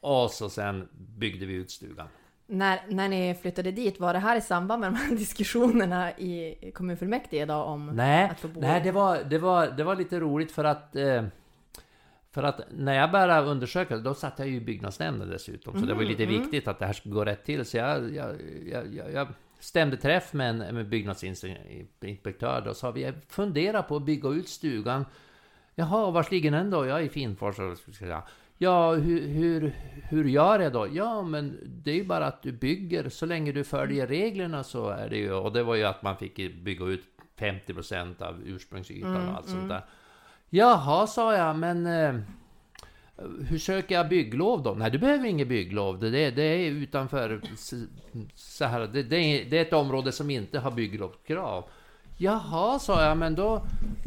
Och så sen byggde vi ut stugan. När, när ni flyttade dit, var det här i samband med de här diskussionerna i kommunfullmäktige då om Nej, att få bo? nej det, var, det, var, det var lite roligt för att eh, För att när jag började undersöka då satt jag ju i byggnadsnämnden dessutom. Så det var lite viktigt att det här skulle gå rätt till. Så jag, jag, jag, jag, stämde träff med en med byggnadsinspektör då. Sa vi funderar på att bygga ut stugan. Jaha, var ligger den då? Jag är i Finfors. Ja, hur, hur, hur gör jag då? Ja, men det är ju bara att du bygger. Så länge du följer reglerna så är det ju... Och det var ju att man fick bygga ut 50% av ursprungsytan och allt sånt där. Jaha, sa jag, men... Eh, hur söker jag bygglov då? Nej, du behöver inget bygglov. Det, det, är utanför... Så här, det, det, är, det är ett område som inte har bygglovskrav. Jaha, sa jag, men då,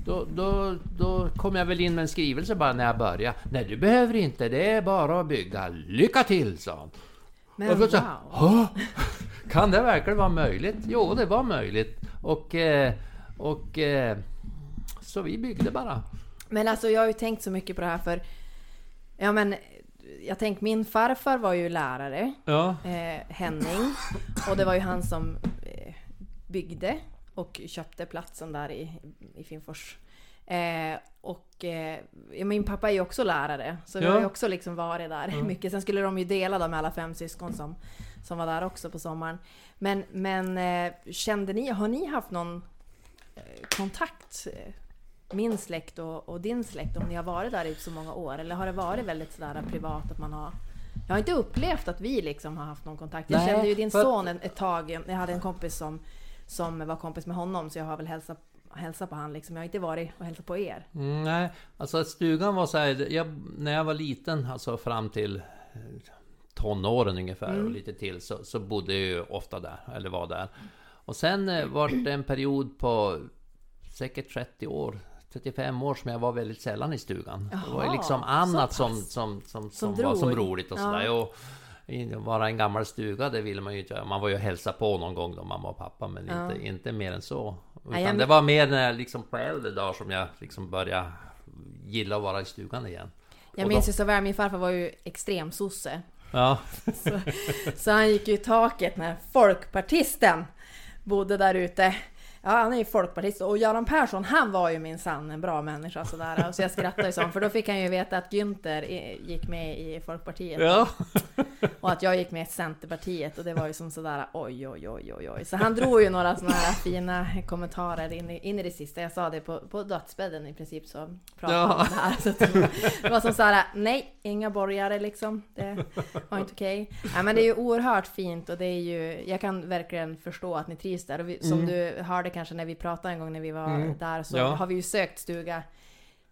då, då, då kom jag väl in med en skrivelse bara när jag började. Nej, du behöver inte, det är bara att bygga. Lycka till, sa han. Men Och jag, wow! "Hå? Kan det verkligen vara möjligt? Jo, det var möjligt. Och, eh, och eh, så vi byggde bara. Men alltså jag har ju tänkt så mycket på det här för... Ja men... Jag tänker min farfar var ju lärare, Ja. eh, Henning. Och det var ju han som eh, byggde och köpte platsen där i, i Finfors. Eh, och eh, min pappa är ju också lärare, så vi Ja. har ju också liksom varit där mycket. Sen skulle de ju dela med alla fem syskon som, som var där också på sommaren. Men, men eh, kände ni, har ni haft någon eh, kontakt? eh, Min släkt och, och din släkt, om ni har varit där i så många år? Eller har det varit väldigt sådär privat att man har... Jag har inte upplevt att vi liksom har haft någon kontakt. Jag Nej, kände ju din son ett, ett tag. Jag hade en kompis som, som var kompis med honom, så jag har väl hälsat, hälsat på han liksom. Jag har inte varit och hälsat på er. Mm, nej, alltså stugan var så här, jag, när jag var liten, alltså fram till eh, tonåren ungefär och lite till, så, så bodde jag ju ofta där, eller var där. Och sen eh, var det en period på säkert 30 år, 35 år som jag var väldigt sällan i stugan. det var ju Jaha, liksom annat som, som, som, som, Som var som roligt och sådär. Vara en gammal stuga, det ville man ju inte göra. Man var ju hälsa på någon gång då, mamma och pappa, men Ja. inte, inte mer än så. Utan jag- det var mer när jag liksom på äldre dagar som jag liksom började gilla att vara i stugan igen. Jag Och minns då- ju så väl, min farfar var ju extrem sosse. Ja, Så, så han gick ju i taket när folkpartisten bodde där ute. Ja, han är ju folkpartist och Göran Persson, han var ju minsann en bra människa sådär. Så jag skrattade ju sånt, för då fick han ju veta att Günther gick med i Folkpartiet. ja. Och att jag gick med i Centerpartiet och det var ju som sådär oj oj oj oj oj. Så han drog ju några sådana här fina kommentarer in i, in i det sista. Jag sa det på, på dödsbädden i princip så pratade Ja. om det här. Så det, var, som såhär, nej, inga borgare liksom. Det var inte okej. Nej men det är ju oerhört fint och det är ju, jag kan verkligen förstå att ni trivs där. Och vi, som du hörde kanske när vi pratade en gång när vi var där så Ja. har vi ju sökt stuga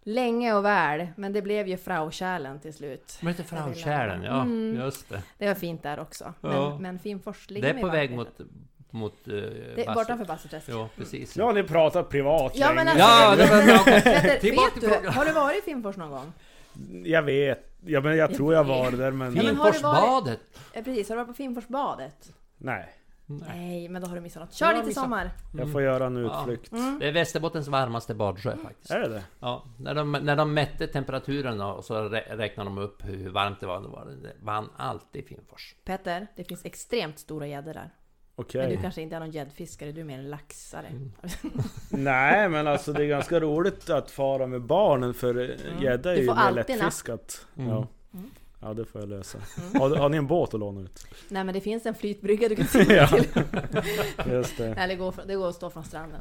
länge och väl. Men det blev ju Fraukärlen till slut. Men heter Fraukärlen, ja. Mm. Just det. Det var fint där också. Men, Ja. men Finfors ligger Det är på väg mot... mot Det är bortanför Bastuträsk. Ja, precis. Ja, ni pratar privat Ja, men alltså- Ja, det var bra. Vet du, har du varit i Finfors någon gång? Jag vet. Ja, men jag tror jag var där, men... Ja, men har du Finforsbadet. Ja, precis, har du varit på Finforsbadet? Nej. Nej, men då har du missat något. Jag Kör missat. sommar! Jag får göra en Ja. utflykt. Mm. Det är Västerbottens varmaste badsjö faktiskt. Är det det? Ja, när de, när de mätte temperaturen och så rä- räknade de upp hur varmt det var, då var det, vann alltid Finfors. Peter, det finns extremt stora gäddor där. Okej. Men du kanske inte är någon gäddfiskare, du är mer en laxare. Mm. Nej, men alltså det är ganska roligt att fara med barnen för gädda är Du ju får mer lättfiskat. Mm. Ja. Mm. Ja det får jag lösa. Har, har ni en båt att låna ut? Nej men det finns en flytbrygga du kan simma Ja. till. Just det. Eller det går, det går att stå från stranden.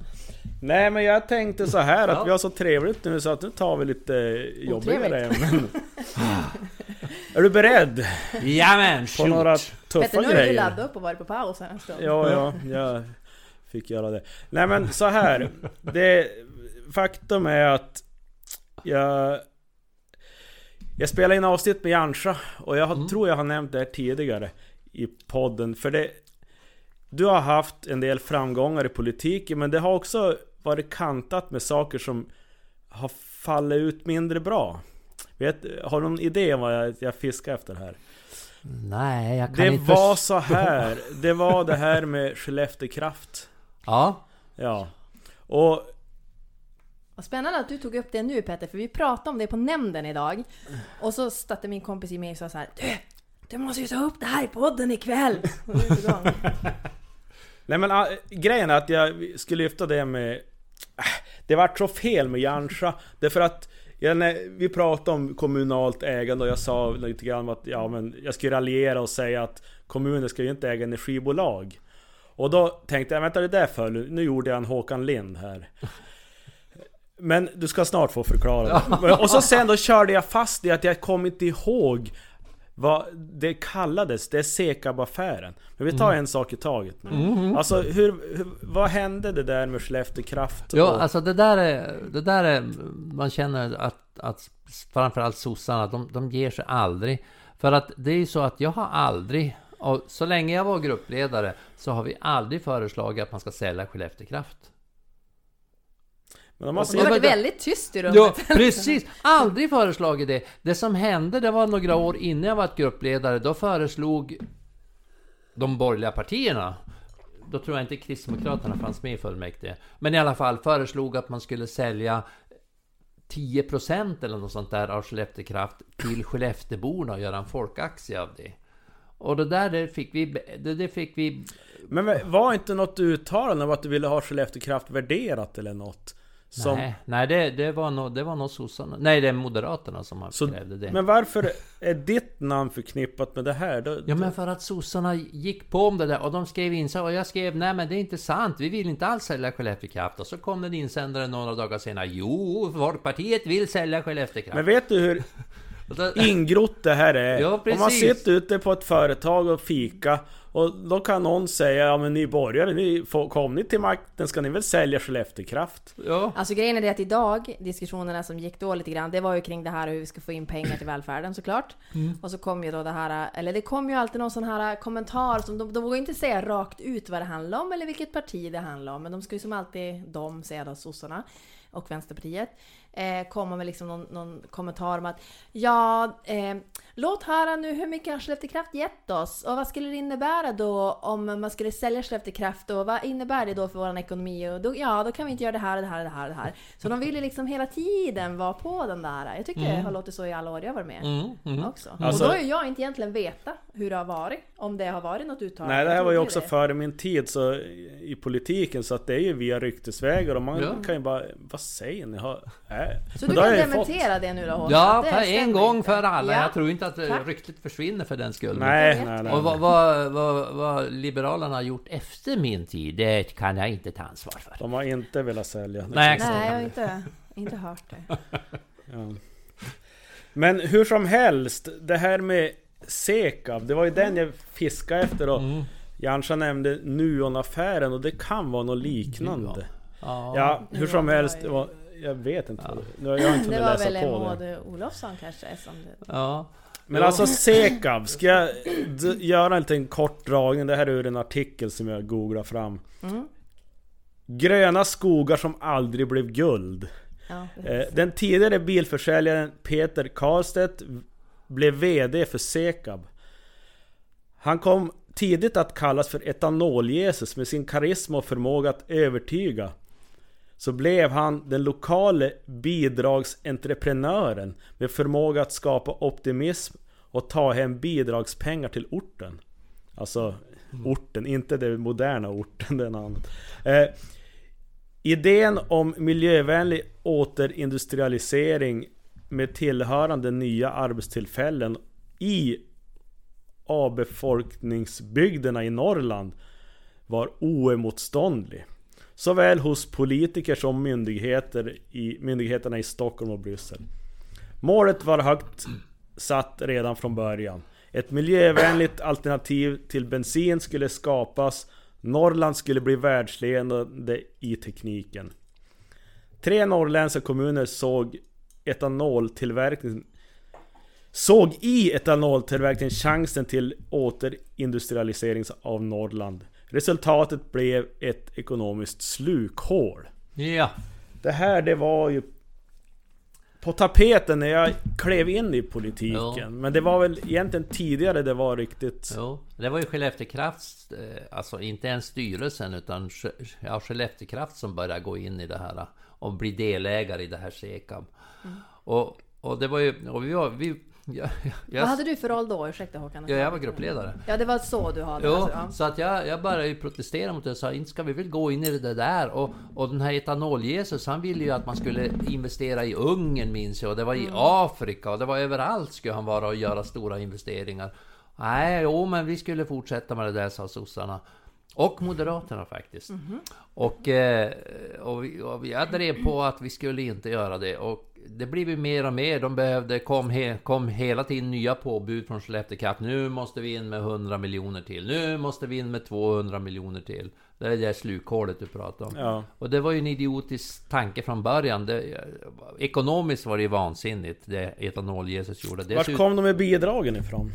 Nej men jag tänkte så här att Ja. vi har så trevligt nu så att nu tar vi lite jobbigare ämnen. Är du beredd Jajamän, på några tuffa Petter nu har du laddat upp och varit på paus här en stund. Ja, ja, jag fick göra det. Nej men så här. Det, faktum är att jag... Jag spelade in avsnitt med Jansa och jag Mm. tror jag har nämnt det här tidigare i podden. För det... Du har haft en del framgångar i politiken men det har också varit kantat med saker som har fallit ut mindre bra. Vet, har du någon idé om vad jag, jag fiskar efter här? Nej, jag kan Det inte... var så här. Det var det här med Skellefteå Kraft. Ja. Ja. Och vad spännande att du tog upp det nu Petter, för vi pratade om det på nämnden idag. Och så stötte min kompis i mig och sa så här Du! Du måste ju ta upp det här i podden ikväll! Och då igång. Nej men äh, grejen är att jag skulle lyfta det med... Äh, det vart så fel med Jansa. Därför att ja, när vi pratade om kommunalt ägande och jag sa lite grann att ja, men jag skulle raljera och säga att kommuner ska ju inte äga energibolag. Och då tänkte jag, vänta det där för nu gjorde jag en Håkan Lind här. Men du ska snart få förklara det. Och så sen då körde jag fast i att jag kom inte ihåg vad det kallades, det är Sekab-affären. Men vi tar en sak i taget nu. Alltså hur, hur, vad hände det där med Skellefteå Kraft? Ja, och- alltså det där är... Det där är... Man känner att, att framförallt sossarna, de, de ger sig aldrig. För att det är ju så att jag har aldrig... Och så länge jag var gruppledare så har vi aldrig föreslagit att man ska sälja Skellefteå Kraft. Men om man det har varit väldigt tyst i rummet. Ja, precis! Aldrig föreslagit det. Det som hände, det var några år innan jag var gruppledare, då föreslog de borgerliga partierna då tror jag inte Kristdemokraterna fanns med i fullmäktige. Men i alla fall föreslog att man skulle sälja 10% eller något sånt där av Skellefteå Kraft till Skellefteåborna och göra en folkaktie av det. Och det där det fick vi... Det, det fick vi... men var inte något uttalande om att du ville ha Skellefteå Kraft värderat eller något? Som, Nej, nej det, det var nog det var nog sossarna. Nej, det är Moderaterna som har så, krävde det. men varför är ditt namn förknippat med det här? Då, Ja men för att sossarna gick på om det där och de skrev in så och jag skrev nej men det är inte sant, vi vill inte alls sälja Skellefteå Kraft och så kom det en insändare några dagar senare Jo, Folkpartiet vill sälja Skellefteå Kraft. Men vet du hur ingrott det här är? Ja, Om man precis. sitter ute på ett företag och fika och då kan någon säga ja men ni borgare, ni får, kom ni till makten ska ni väl sälja Skellefteå Kraft? ja. Alltså grejen är det att idag, diskussionerna som gick då lite grann, det var ju kring det här hur vi ska få in pengar till välfärden såklart. Och så kom ju då det här, eller det kom ju alltid någon sån här kommentar som de, de vågar inte säga rakt ut vad det handlar om eller vilket parti det handlar om. Men de ska ju som alltid, de säga då sossarna och Vänsterpartiet, eh, komma med liksom någon, någon kommentar om att ja, eh, låt höra nu hur mycket har Skellefteå Kraft gett oss och vad skulle det innebära då om man skulle sälja Skellefteå Kraft och vad innebär det då för vår ekonomi och då, ja, då kan vi inte göra det här och det här och det här och det här. Så de ville liksom hela tiden vara på den där. Jag tycker det har låtit så i alla år jag har varit med Mm, mm. också. Alltså- och då har ju jag inte egentligen veta hur det har varit. Om det har varit något uttalande. Nej det här var ju också det. före min tid så i politiken så att det är ju via ryktesvägar och man Ja. kan ju bara Vad säger ni? Har, äh. Så du har kan fått- dementera det nu då Håkan? Ja, för en gång inte. för alla. Ja. Jag tror inte att eh, Tack. ryktet försvinner för den skull. Nej, nej, nej. Och vad, vad, vad, vad Liberalerna har gjort efter min tid, det kan jag inte ta ansvar för. De har inte velat sälja. Nej, Nej, jag har inte, inte hört det. Ja. Men hur som helst, det här med Sekab, det var ju den jag fiskade efter och Mm. Jansa nämnde Nuon-affären och det kan vara något liknande. Ja. Ja, hur som var helst, det var, jag vet inte. Ja. Nu har jag inte Det hunnit var läsa väl på det. Maud Olofsson kanske som det... ja. Men alltså Sekab, ska jag göra en liten kort dragning? Det här är ur en artikel som jag googlade fram. Mm. Gröna skogar som aldrig blev guld. Ja, Eh. Den tidigare bilförsäljaren Peter Karlstedt blev VD för Sekab. Han kom tidigt att kallas för etanol-Jesus med sin karisma och förmåga att övertyga. Så blev han den lokale bidragsentreprenören med förmåga att skapa optimism och ta hem bidragspengar till orten. Alltså orten, inte den moderna orten, den annat. Eh, Idén om miljövänlig återindustrialisering med tillhörande nya arbetstillfällen i avbefolkningsbygderna i Norrland var oemotståndlig. Såväl hos politiker som myndigheter i, myndigheterna i Stockholm och Bryssel. Målet var högt satt redan från början. Ett miljövänligt alternativ till bensin skulle skapas. Norrland skulle bli världsledande i tekniken. Tre norrländska kommuner såg etanoltillverkning Såg i etanoltillverkningen chansen till återindustrialisering av Norrland. Resultatet blev ett ekonomiskt slukhål. Ja. Det här det var ju på tapeten när jag klev in i politiken. Ja. Men det var väl egentligen tidigare det var riktigt... Jo, det var ju Skellefteå Krafts, eh, alltså inte ens styrelsen utan ja, Skellefteå Kraft som började gå in i det här eh, och bli delägare i det här Sekab. Och, och det var ju, och vi var, vi, ja, jag, Vad hade du för roll då? Ursäkta Håkan. ja, jag var gruppledare. Ja, det var så du hade Jo, alltså, ja. så att jag, jag började ju protestera mot det och sa inte ska vi väl gå in i det där och, och den här etanol-Jesus han ville ju att man skulle investera i Ungern minns jag och det var i Afrika och det var överallt skulle han vara och göra stora investeringar. Nej, jo men vi skulle fortsätta med det där sa sossarna. Och Moderaterna faktiskt. Och, eh, och, vi, och jag drev på att vi skulle inte göra det. Och det blev ju mer och mer. De behövde, kom, he, kom hela tiden nya påbud från Skellefteå Kraft. Nu måste vi in med 100 miljoner till. Nu måste vi in med 200 miljoner till. Det är det där slukhålet du pratar om. Ja. Och det var ju en idiotisk tanke från början. Det, ekonomiskt var det ju vansinnigt det etanol-Jesus gjorde. Vart Dessutom- kom de med bidragen ifrån?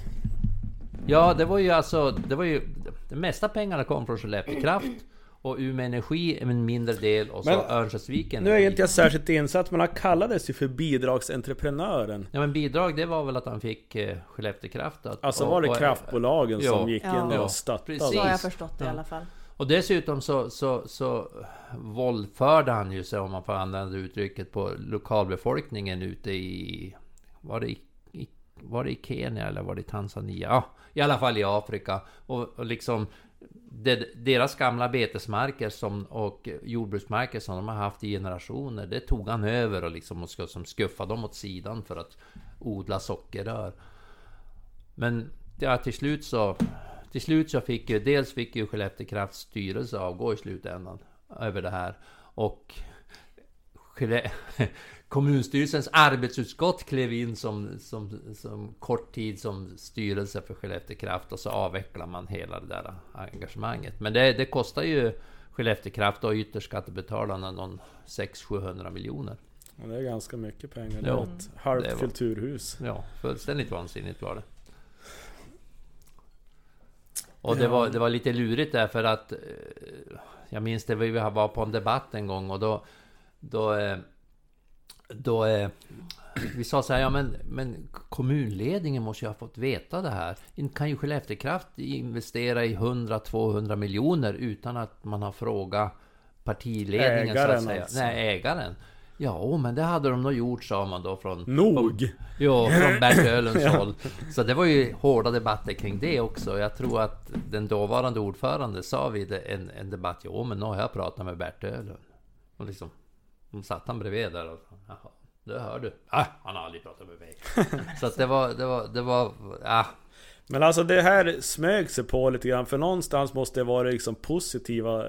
Ja, det var ju alltså... Det var ju... De mesta pengarna kom från Skellefteå Kraft och Umeå Energi en mindre del och så Men- Örnsköldsviken. Nu är inte jag särskilt insatt men han kallades ju för bidragsentreprenören. Ja men bidrag det var väl att han fick eh, Skellefteå Kraft att, Alltså var det och- kraftbolagen ja. som gick in Ja. och stöttade? Precis. Så har jag förstått det i Ja. alla fall. Och dessutom så, så, så våldförde han ju sig, om man får använda uttrycket, på lokalbefolkningen ute i... Var det i, i, var det i Kenya eller var det i Tanzania? Ja, i alla fall i Afrika. Och, och liksom... Det, deras gamla betesmarker som, och jordbruksmarker som de har haft i generationer, det tog han över och liksom och som skuffade dem åt sidan för att odla sockerrör. Men ja, till slut så... Till slut så fick ju... Dels fick ju Skellefteå Krafts styrelse avgå i slutändan över det här. Och... Kommunstyrelsens arbetsutskott klev in som, som, som kort tid som styrelse för Skellefteå Kraft och så avvecklar man hela det där engagemanget. Men det, det kostar ju Skellefteå Kraft och ytterst skattebetalarna någon 600-700 miljoner. Ja, det är ganska mycket pengar. Det är ett halvt var- kulturhus. Ja, fullständigt vansinnigt var det. Och det var, det var lite lurigt därför att eh, Jag minns det, vi var på en debatt en gång och då Då eh, Då eh, Vi sa så här, ja men, men kommunledningen måste ju ha fått veta det här. Kan ju Skellefteå Kraft investera i 100-200 miljoner utan att man har frågat partiledningen så Ägaren att säga. alltså. Nej, ägaren. Ja, men det hade de nog gjort sa man då från... Nog! Jo, från Bert Ölunds Ja. håll. Så det var ju hårda debatter kring det också. Jag tror att den dåvarande ordförande sa vid en, en debatt, jo men nu har jag pratat med Bert Ölund. Och liksom, de satt han bredvid där och jaha, det hör du. Ah, han har aldrig pratat med mig. Så att det var, det var, det var, ah, Men alltså det här smög sig på lite grann för någonstans måste det vara liksom positiva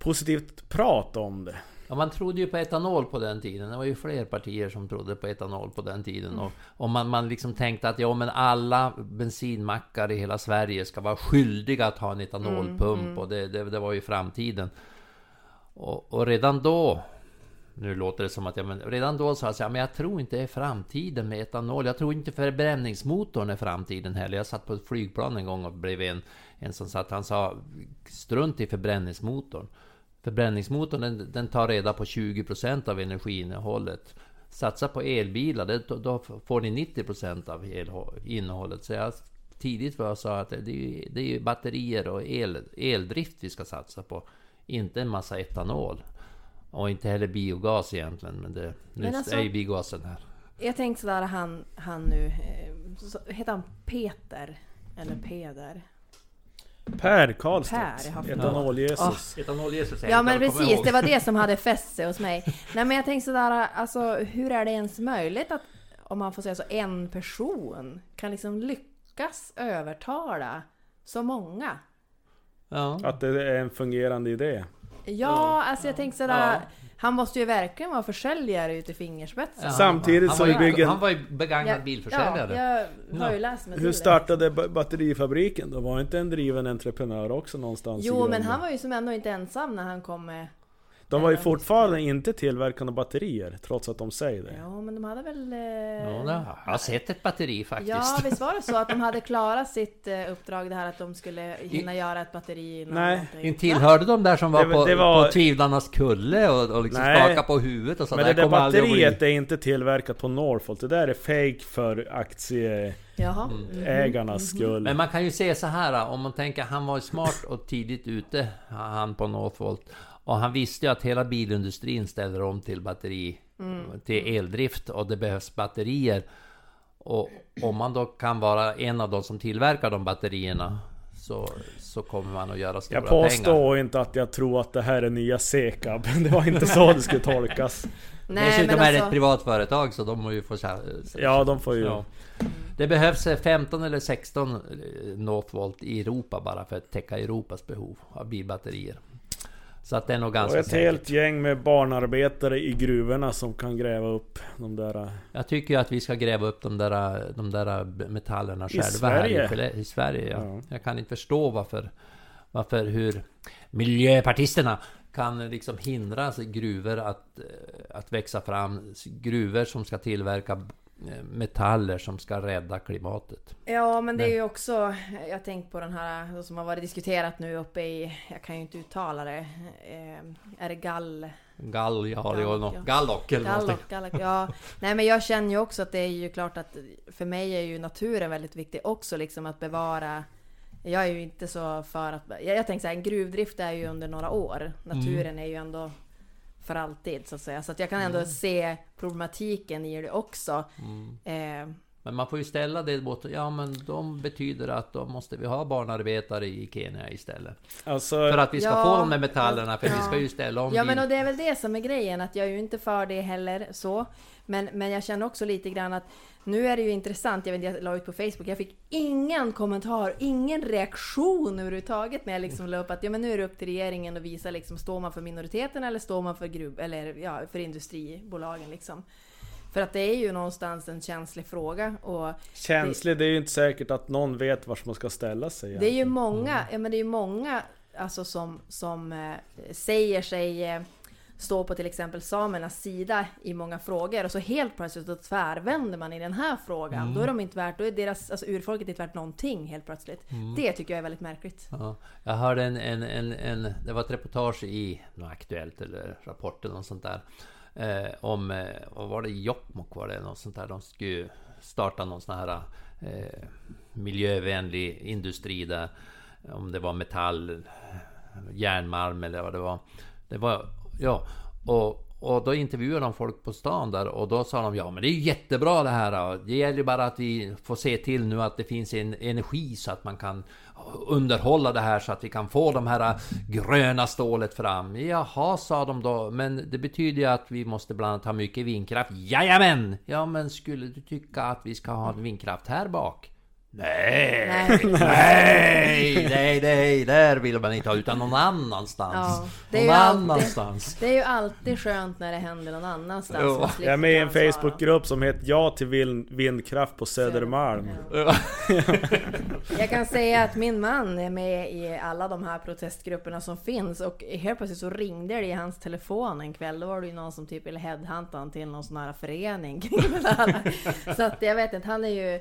Positivt prat om det. Ja, man trodde ju på etanol på den tiden. Det var ju fler partier som trodde på etanol på den tiden. Och, och man, man liksom tänkte att ja, men alla bensinmackar i hela Sverige ska vara skyldiga att ha en etanolpump. Och det, det, det var ju framtiden. Och, och redan då... Nu låter det som att jag... Men redan då sa jag men jag tror inte det är framtiden med etanol. Jag tror inte förbränningsmotorn är framtiden heller. Jag satt på ett flygplan en gång och bredvid en, en som satt. Han sa, strunt i förbränningsmotorn. Förbränningsmotorn den, den tar reda på 20% av energiinnehållet. Satsa på elbilar, det, då, får ni 90% av innehållet. Så jag tidigt var jag sa att det, är det är batterier och el, eldrift vi ska satsa på. Inte en massa etanol. Och inte heller biogas egentligen, men det, nu Men alltså- är ju biogasen här. Jag tänkte sådär, han, han nu... eh, Så, heter han Peter? Eller Peder? Per Karlstedt. Per, jag har fått- Etanol-Jesus. Etanol-Jesus Ja men precis, det var det som hade fäst sig hos mig. Nej men jag tänkte sådär, alltså hur är det ens möjligt att om man får säga så, en person kan liksom lyckas övertala så många. Ja. Att det är en fungerande idé. Ja, alltså jag tänker sådär, Ja. han måste ju verkligen vara försäljare ut i fingerspetsen. Ja, Samtidigt som vi bygger- Han var ju begagnad Ja, bilförsäljare. Ja, jag har ju läst till Hur startade ba- batterifabriken då? Var inte en driven entreprenör också någonstans Jo, men han var ju som ändå inte ensam när han kom med... De var ju fortfarande inte tillverkande batterier, trots att de säger det. Ja, men de hade väl... eh, Ja, jag har sett ett batteri faktiskt. Ja, visst var det så att de hade klarat sitt eh, uppdrag, det här att de skulle hinna göra ett batteri innan Nej, någonting. Tillhörde de där som var, Det på, det var- på tvivlarnas kulle och, och liksom Nej. skakade på huvudet och så. Men det där att bli- batteriet är inte tillverkat på Norfolk. Det där är fake för aktieägarnas Jaha. Mm. skull. Men man kan ju se så här om man tänker han var smart och tidigt ute han på Northvolt och han visste ju att hela bilindustrin ställer om till batteri till eldrift och det behövs batterier och om man då kan vara en av de som tillverkar de batterierna så, så kommer man att göra stora Jag påstår pengar. inte att jag tror att det här är nya Sekab. Det var inte så det skulle tolkas. Nej, Dessutom men är det ett alltså... privat företag så de må ju få... Ja, de får ju... Ja. Det behövs eh, 15 eller 16 eh, Northvolt i Europa bara för att täcka Europas behov av bilbatterier. Så att det är nog Och ganska ett säkert. helt gäng med barnarbetare i gruvorna som kan gräva upp de där... Jag tycker ju att vi ska gräva upp de där, de där metallerna I själva Sverige? här i, i Sverige. Ja. Ja. Jag kan inte förstå varför, varför hur miljöpartisterna kan liksom hindra gruvor att, eh, att växa fram. Gruvor som ska tillverka eh, metaller som ska rädda klimatet. Ja, men det är ju också... Jag tänkt på den här som har varit diskuterat nu uppe i... Jag kan ju inte uttala det. Eh, är det gall... Gall, ja, det var något. ja. Gallock eller. Gallock, Gallock, ja. Nej men jag känner ju också att det är ju klart att för mig är ju naturen väldigt viktig också liksom att bevara jag är ju inte så för att... Jag, jag tänker så här, en gruvdrift är ju under några år. Naturen är ju ändå för alltid så att säga. Så att jag kan ändå se problematiken i det också. Eh, Men man får ju ställa det mot, ja men de betyder att då måste vi ha barnarbetare i Kenya istället. Alltså, För att vi ska Ja, få de där metallerna, för vi ja. ska ju ställa om Ja men och det är väl det som är grejen, att jag är ju inte för det heller så. Men, men jag känner också lite grann att nu är det ju intressant, jag vet jag la ut på Facebook, jag fick ingen kommentar, ingen reaktion överhuvudtaget när jag liksom la upp att ja men nu är det upp till regeringen att visa liksom, står man för minoriteten eller står man för gruv, eller ja, för industribolagen liksom. För att det är ju någonstans en känslig fråga och känslig, det är ju inte säkert att någon vet var man ska ställa sig. det är ju egentligen. många, ja men det är ju många alltså som, som eh, säger sig eh, stå på till exempel samernas sida i många frågor och så helt plötsligt så tvärvänder man i den här frågan. Då är de inte värt, då är deras, alltså urfolket inte värt någonting helt plötsligt. Det tycker jag är väldigt märkligt. Ja, jag hörde en, en, en, en... Det var ett reportage i något Aktuellt eller Rapport eller något sånt där. Eh, om... Eh, vad var det? Jokkmokk var det något sånt där. De skulle starta någon sån här eh, miljövänlig industri där. Om det var metall, järnmalm eller vad det var. Det var... Ja. Och, och då intervjuade de folk på stan där och då sa de ja men det är ju jättebra det här. Det gäller ju bara att vi får se till nu att det finns en energi så att man kan underhålla det här så att vi kan få de här gröna stålet fram. Jaha, sa de då, men det betyder ju att vi måste bland annat ha mycket vindkraft. Jajamän! Ja, men skulle du tycka att vi ska ha en vindkraft här bak? Nej, Nej. nej, nej, nej, där vill man inte ha utan någon annanstans. Ja, det är någon ju alltid- annanstans. Det är ju alltid skönt när det händer någon annanstans. Ja. Jag är med i en. Facebookgrupp som heter Ja till vind- vindkraft på Södermalm. Ja. Jag kan säga att min man är med i alla de här protestgrupperna som finns och helt plötsligt så ringde det i hans telefon en kväll. Då var det ju någon som typ ville headhunta till någon sån här förening. Så att jag vet inte, han är ju...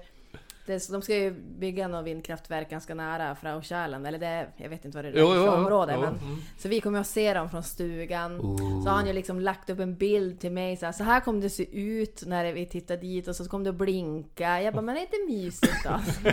Det, de ska ju bygga något vindkraftverk ganska nära Fraukärlen, eller det, jag vet inte vad det är Jo, för jo, område. Jo, Men, mm. Så vi kommer att se dem från stugan. Så har han ju liksom lagt upp en bild till mig så här, så här kommer det se ut när vi tittar dit och så kommer det att blinka. Jag bara, men är det inte mysigt då?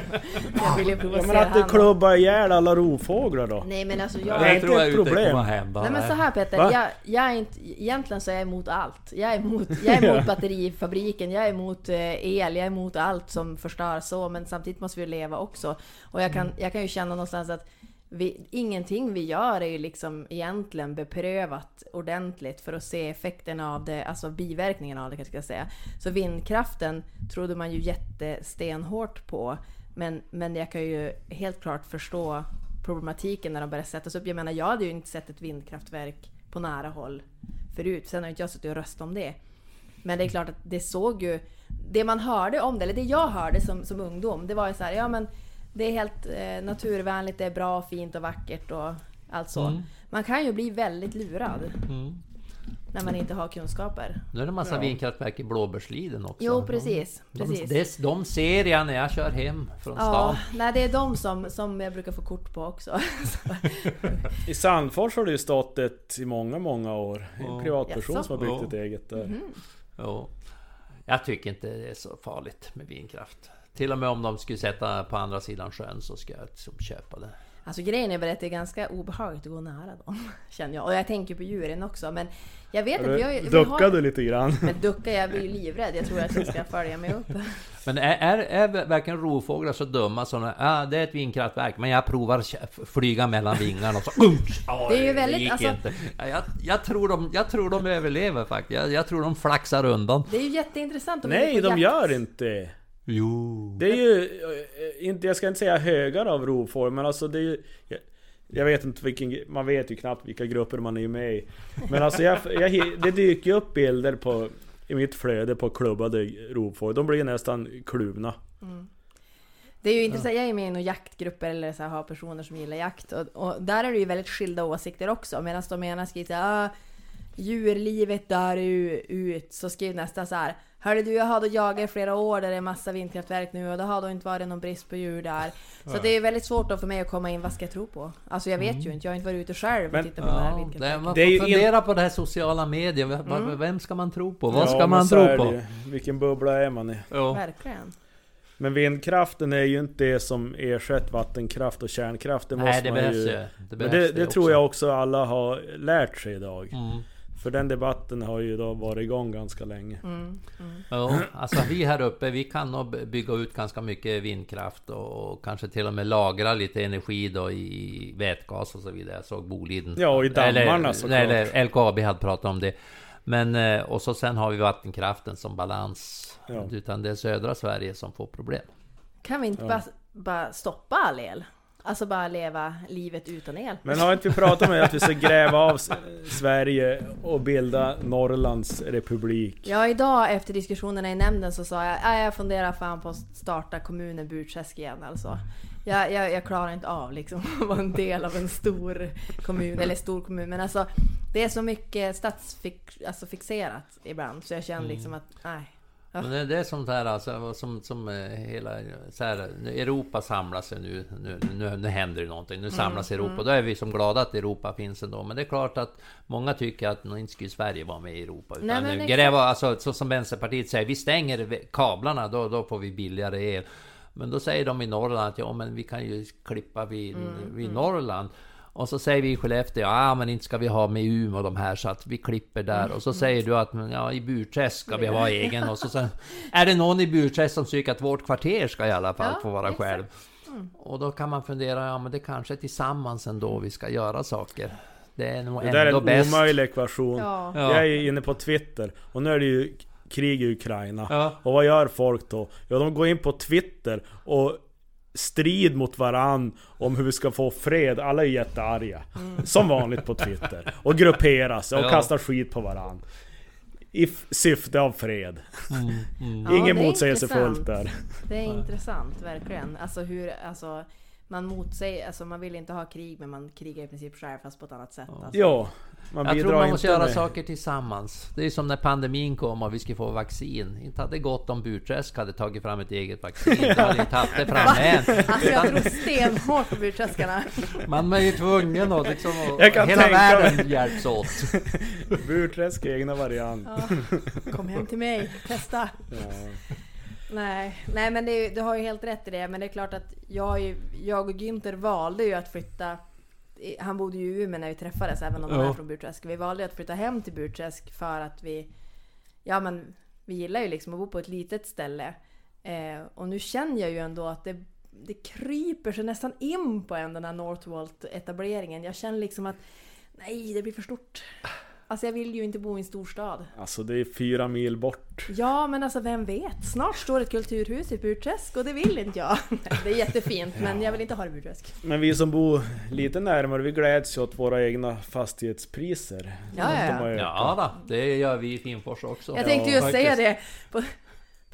jag vill ju Ja, provocera men att det han. klubbar ihjäl alla rovfåglar då? Nej men alltså Det jag... är Jag inte ett problem. hända. Nej men så här Peter, Va? jag, jag är inte, egentligen så är jag emot allt. Jag är emot, jag är emot batterifabriken, jag är emot eh, el, jag är emot allt som förstör så, men samtidigt måste vi leva också. Och jag kan, jag kan ju känna någonstans att vi, ingenting vi gör är ju liksom egentligen beprövat ordentligt för att se effekterna av det, alltså biverkningarna av det kanske jag ska säga. Så vindkraften trodde man ju jättestenhårt på. Men, men jag kan ju helt klart förstå problematiken när de började sättas upp. Jag menar, jag hade ju inte sett ett vindkraftverk på nära håll förut. Sen har inte jag suttit och röstat om det. Men det är klart att det såg ju... Det man hörde om det, eller det jag hörde som, som ungdom, det var ju så här, ja men det är helt eh, naturvänligt, det är bra, fint och vackert och allt så. Mm. Man kan ju bli väldigt lurad Mm. när man inte har kunskaper. Nu är det en massa Ja. vindkraftverk i Blåbärsliden också. Jo, precis. De, precis. de, de ser jag när jag kör hem från Ja, stan. nej det är de som, som jag brukar få kort på också. I Sandfors har det ju stått ett i många, många år. En Ja. privatperson Jaså? som har byggt Ja. ett eget där. Mhm. Jo. Jag tycker inte det är så farligt med vindkraft. Till och med om de skulle sätta på andra sidan sjön så ska jag liksom köpa det. Alltså grejen är väl att det är ganska obehagligt att gå nära dem. Känner jag. Och jag tänker på djuren också. Men jag vet inte. Jag, jag ha, du lite grann? men ducka, jag blir ju livrädd. Jag tror att jag ska följa med upp. Men är, är, är verkligen rovfåglar så dumma som ah, det är ett vindkraftverk men jag provar flyga mellan vingarna och så ah, Det är ju väldigt- gick alltså- inte. Ja, Jag, jag, tror de, jag tror de överlever faktiskt. Jag, jag tror de flaxar undan. Det är ju jätteintressant. om Nej, de jakt. gör inte. Jo. Det är ju, eh, inte, jag ska inte säga högar av rovfågel, men alltså det är ju... Jag, vet inte vilken, man vet ju knappt vilka grupper man är med i. Men alltså jag, jag, det dyker ju upp bilder på, i mitt flöde på klubbade rovfågel. De blir nästan kluvna. Det är ju intressant, jag är med i några jaktgrupper eller så här, har personer som gillar jakt och, och där är det ju väldigt skilda åsikter också. Medan de ena skriver såhär ah, djurlivet dör ju ut, så skriver nästa så här Hörde du, jag har då jagat i flera år där det är massa vindkraftverk nu och det har då inte varit någon brist på djur där. Så det är väldigt svårt då för mig att komma in, vad ska jag tro på? Alltså jag vet ju inte, jag har inte varit ute själv och Men- tittat på det här Ja, det, vindkraftverket. man Det är får fundera på det här sociala medier. Mm. Vem ska man tro på? Vad Ja, ska man tro det på? Vilken bubbla är man i? Ja. Verkligen. Men vindkraften är ju inte det som ersätter vattenkraft och kärnkraft. Det Nej, måste det man behövs ju... Det, det, det också. tror jag också alla har lärt sig idag. Mm. För den debatten har ju då varit igång ganska länge. Mm, mm. Ja, alltså vi här uppe, vi kan nog bygga ut ganska mycket vindkraft och, kanske till och med lagra lite energi då i vätgas och så vidare. Jag såg Boliden. Ja, och i dammarna såklart. eller LKAB hade pratat om det. Men, eh, och så sen har vi vattenkraften som balans. Ja. Utan det är södra Sverige som får problem. Kan vi inte Ja. bara, bara stoppa all el? Alltså bara leva livet utan el? Men har inte vi pratat om att vi ska gräva av Sverige och bilda Norrlands republik? Ja, idag efter diskussionerna i nämnden så sa jag att jag funderar fan på att starta kommunen Burträsk igen alltså. Jag, jag, jag klarar inte av liksom att vara en del av en stor kommun, eller stor kommun. Men alltså det är så mycket statsfixerat alltså ibland så jag känner liksom att nej. Men det, det är sånt här alltså, som, som eh, hela... Så här, Europa samlar sig nu, nu, nu, nu händer det någonting. Nu samlas Europa. Då är vi som glada att Europa finns ändå. Men det är klart att många tycker att inte skulle Sverige vara med i Europa. Utan Nej, men gräva, alltså, så som Vänsterpartiet säger, vi stänger kablarna, då, då får vi billigare el. Men då säger de i Norrland att ja, men vi kan ju klippa vid, vid Norrland. Och så säger vi i Skellefteå, ja men inte ska vi ha med Umeå och de här så att vi klipper där. Och så säger du att ja, i Burträsk ska vi ha egen. Och så sen är det någon i Burträsk som tycker att vårt kvarter ska i alla fall Ja, få vara exakt. själv. Och då kan man fundera, ja men det kanske är tillsammans ändå vi ska göra saker. Det är nog Det där är ändå en bäst. omöjlig ekvation. Ja. Ja. Jag är ju inne på Twitter och nu är det ju krig i Ukraina. Ja. Och vad gör folk då? Ja, de går in på Twitter och strid mot varann om hur vi ska få fred. Alla är jättearga. Som vanligt på Twitter. Och grupperar sig och Ja. kastar skit på varann. I syfte av fred. Mm, mm. Ja, Inget det är motsägelsefullt intressant. där. Det är intressant verkligen. Alltså hur, alltså man motsäger, alltså man vill inte ha krig men man krigar i princip själv fast på ett annat sätt. Alltså. Ja, man Jag tror man måste göra med... saker tillsammans. Det är som när pandemin kom och vi skulle få vaccin. Inte hade gått om Burträsk hade tagit fram ett eget vaccin. De hade inte haft det framme än. Alltså jag tror stenhårt på burtröskarna. Man är ju tvungen att liksom... och Jag kan hela tänka världen hjälps åt. Burträsk egna variant. Ja. Kom hem till mig, testa. Ja. Nej, nej men det, du har ju helt rätt i det. Men det är klart att jag, jag och Günther valde ju att flytta. Han bodde ju i Umeå när vi träffades, även om han Ja. är från Burträsk. Vi valde att flytta hem till Burträsk för att vi... Ja men, vi gillar ju liksom att bo på ett litet ställe. Eh, och nu känner jag ju ändå att det det kryper sig nästan in på en den här Northvolt-etableringen. Jag känner liksom att nej, det blir för stort. Alltså jag vill ju inte bo i en storstad. Alltså det är fyra mil bort. Ja, men alltså vem vet? Snart står ett kulturhus i Burträsk och det vill inte jag. Det är jättefint, men jag vill inte ha det i Burträsk. Men vi som bor lite närmare, vi gläds ju åt våra egna fastighetspriser. Ja, ja, ja. Ja då, det gör vi i Finfors också. Jag tänkte ju Ja, säga det.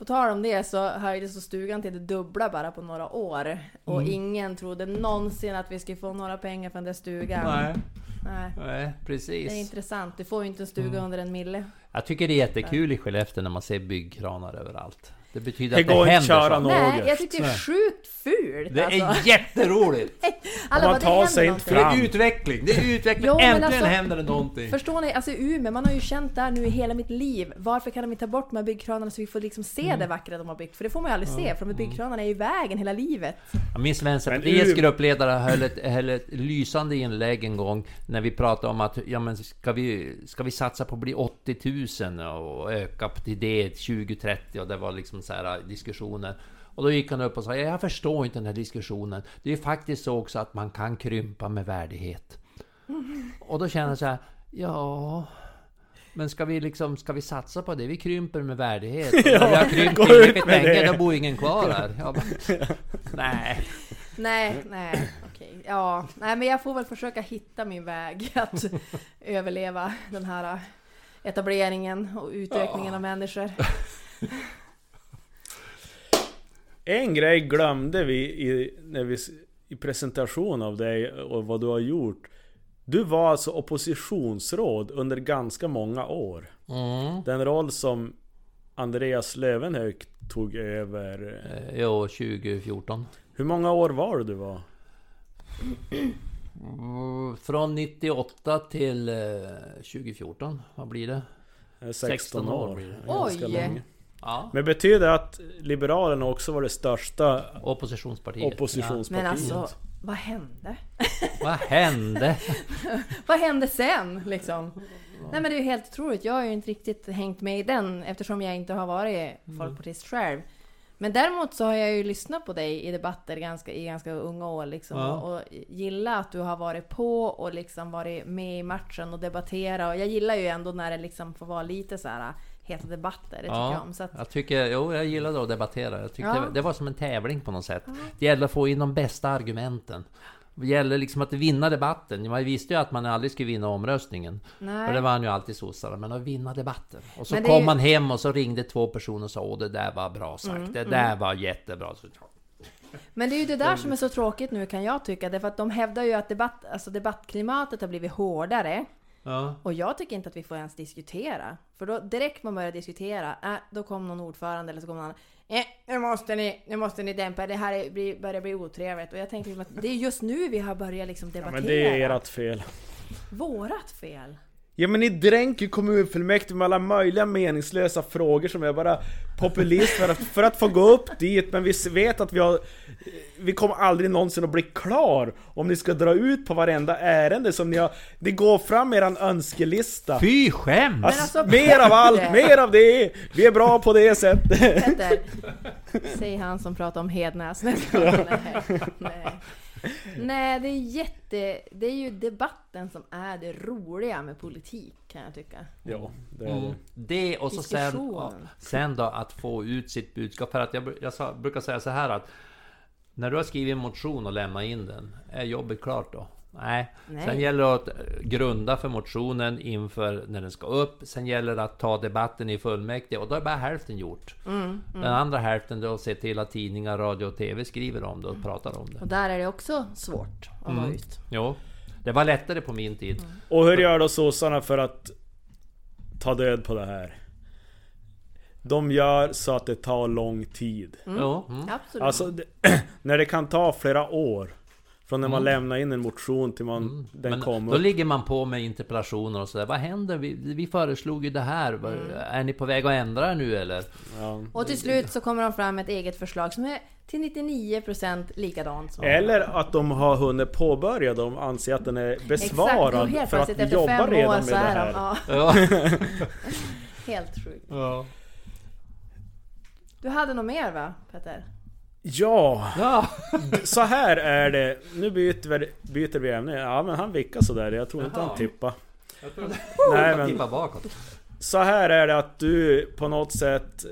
På, på tal om det så höjdes så stugan till det dubbla bara på några år. Och Mm. ingen trodde någonsin att vi skulle få några pengar från den stugan. Nej, Nej. nej, precis. Det är intressant. Du får ju inte en stuga Mm. under en mille. Jag tycker det är jättekul i Skellefteå när man ser byggkranar överallt. Det betyder Det att det händer köra saker. något. Nej, jag tycker det är sjukt fult Det alltså. är jätteroligt! Alla Man bara, tar sig inte någonting. Det fram. är utveckling, det är utveckling! Jo, Äntligen alltså- händer det någonting! Förstår ni? Alltså Umeå, man har ju känt där nu i hela mitt liv. Varför kan de inte ta bort de här byggkranarna så vi får liksom se Mm. det vackra de har byggt? För det får man ju aldrig se, för de här byggkranarna är ju i vägen hela livet. Jag minns Men Vänsterpartiets gruppledare höll ett, höll ett lysande inlägg en gång när vi pratade om att ja, men ska, vi, ska vi satsa på att bli 80 000 och öka till det 2030 och det var liksom så här diskussioner. Och då gick han upp och sa jag förstår inte den här diskussionen. Det är ju faktiskt så också att man kan krympa med värdighet. Och då känner jag så här, ja... Men ska vi liksom, ska vi satsa på det? Vi krymper med värdighet. Och när vi har krympt tillräckligt med länge, det. då bor ingen kvar här. Nej. Nej, nej, okej. Ja, nej men jag får väl försöka hitta min väg att överleva den här etableringen och utökningen av människor. En grej glömde vi i, när vi, i presentation av dig och vad du har gjort. Du var alltså oppositionsråd under ganska många år. Mm. Den roll som Andreas Lövenhög tog över. Eh, Jo, 2014. Hur många år var det du var? Mm, Från 98 till eh, 2014. Vad blir det? Eh, 16, 16 år år. Oj. Ja. Men betyder det att Liberalerna också var det största Oppositionspartiet. oppositionspartiet? Men alltså, vad hände? Ja. Vad hände? Vad hände sen liksom? Nej men det är ju helt otroligt. Jag har ju inte riktigt hängt med i den eftersom jag inte har varit folkpartist själv. Men däremot så har jag ju lyssnat på dig i debatter ganska, i ganska unga år liksom. Ja. Och, och gillar att du har varit på och liksom varit med i matchen och debattera. Och jag gillar ju ändå när det liksom får vara lite så här heta debatter. Det tycker jag Ja, om. Så att, jag tycker, jo, jag gillade att debattera. Jag tyckte Ja. det, var som en tävling på något sätt. Det gäller att få in de bästa argumenten. Det gäller liksom att vinna debatten. Man visste ju att man aldrig skulle vinna omröstningen. nej. För det vann ju alltid sossarna, men att vinna debatten. Och så kom ju- man hem och så ringde två personer och sa åh det där var bra sagt, Mm, det där var jättebra. Så, Men det är ju det där som är så tråkigt nu kan jag tycka. Därför att de hävdar ju att debatt, alltså debattklimatet har blivit hårdare. Ja. Och jag tycker inte att vi får ens diskutera. För då direkt man börjar diskutera, äh, då kommer någon ordförande eller så kommer någon annan. Eh, nu måste ni, nu måste ni dämpa, det här är, blir, börjar bli otrevligt. Och jag tänker liksom att det är just nu vi har börjat liksom Ja, debattera. men det är ert fel. Vårat fel. Ja men ni dränker kommunfullmäktige med alla möjliga meningslösa frågor som är bara populist för att, för att få gå upp dit men vi vet att vi har Vi kommer aldrig någonsin att bli klar om ni ska dra ut på varenda ärende som ni har Ni går fram med eran önskelista Fy skämt! alltså, alltså, Mer av allt, mer av det! Vi är bra på det sättet! Petter, säg han som pratar om Hednäs. Nej, nej, nej. det är jätte... Det är ju debatten som är det roliga med politik kan jag tycka. Ja, det är Mm. det. Det och så sen, ja, sen då att få ut sitt budskap. För att jag, jag brukar säga så här att när du har skrivit en motion och lämnat in den, är jobbet klart då? Nej. Nej. Sen gäller det att eh, grunda för motionen inför när den ska upp. Sen gäller det att ta debatten i fullmäktige och då är bara hälften gjort. Mm, Den andra hälften då att se till att tidningar, radio och TV skriver om det och pratar om det. Och där är det också svårt att nå ut. Jo, det var lättare på min tid. Och hur gör då sossarna för att ta död på det här? De gör så att det tar lång tid. Jo, mm. Absolut. Alltså, det, när det kan ta flera år Från när man lämnar in en motion till man, den Men kommer då ligger man på med interpellationer och sådär. Vad händer? Vi, vi föreslog ju det här. Vad- Är ni på väg att ändra er nu eller? ja. Och till slut så kommer de fram med ett eget förslag som är till 99% likadant som Eller att de har hunnit påbörja, de anser att den är besvarad Exakt, och helt För att vi efter jobbar redan år med det är här de... Ja, Ja. helt sjukt. ja. Du hade något mer va, Petter? Ja, Ja! så här är det. Nu byter byter vi ämne. Ja men han vickar sådär. Jag tror inte han tippar. Jag trodde... Nej men bakåt. så här är det att du på något sätt,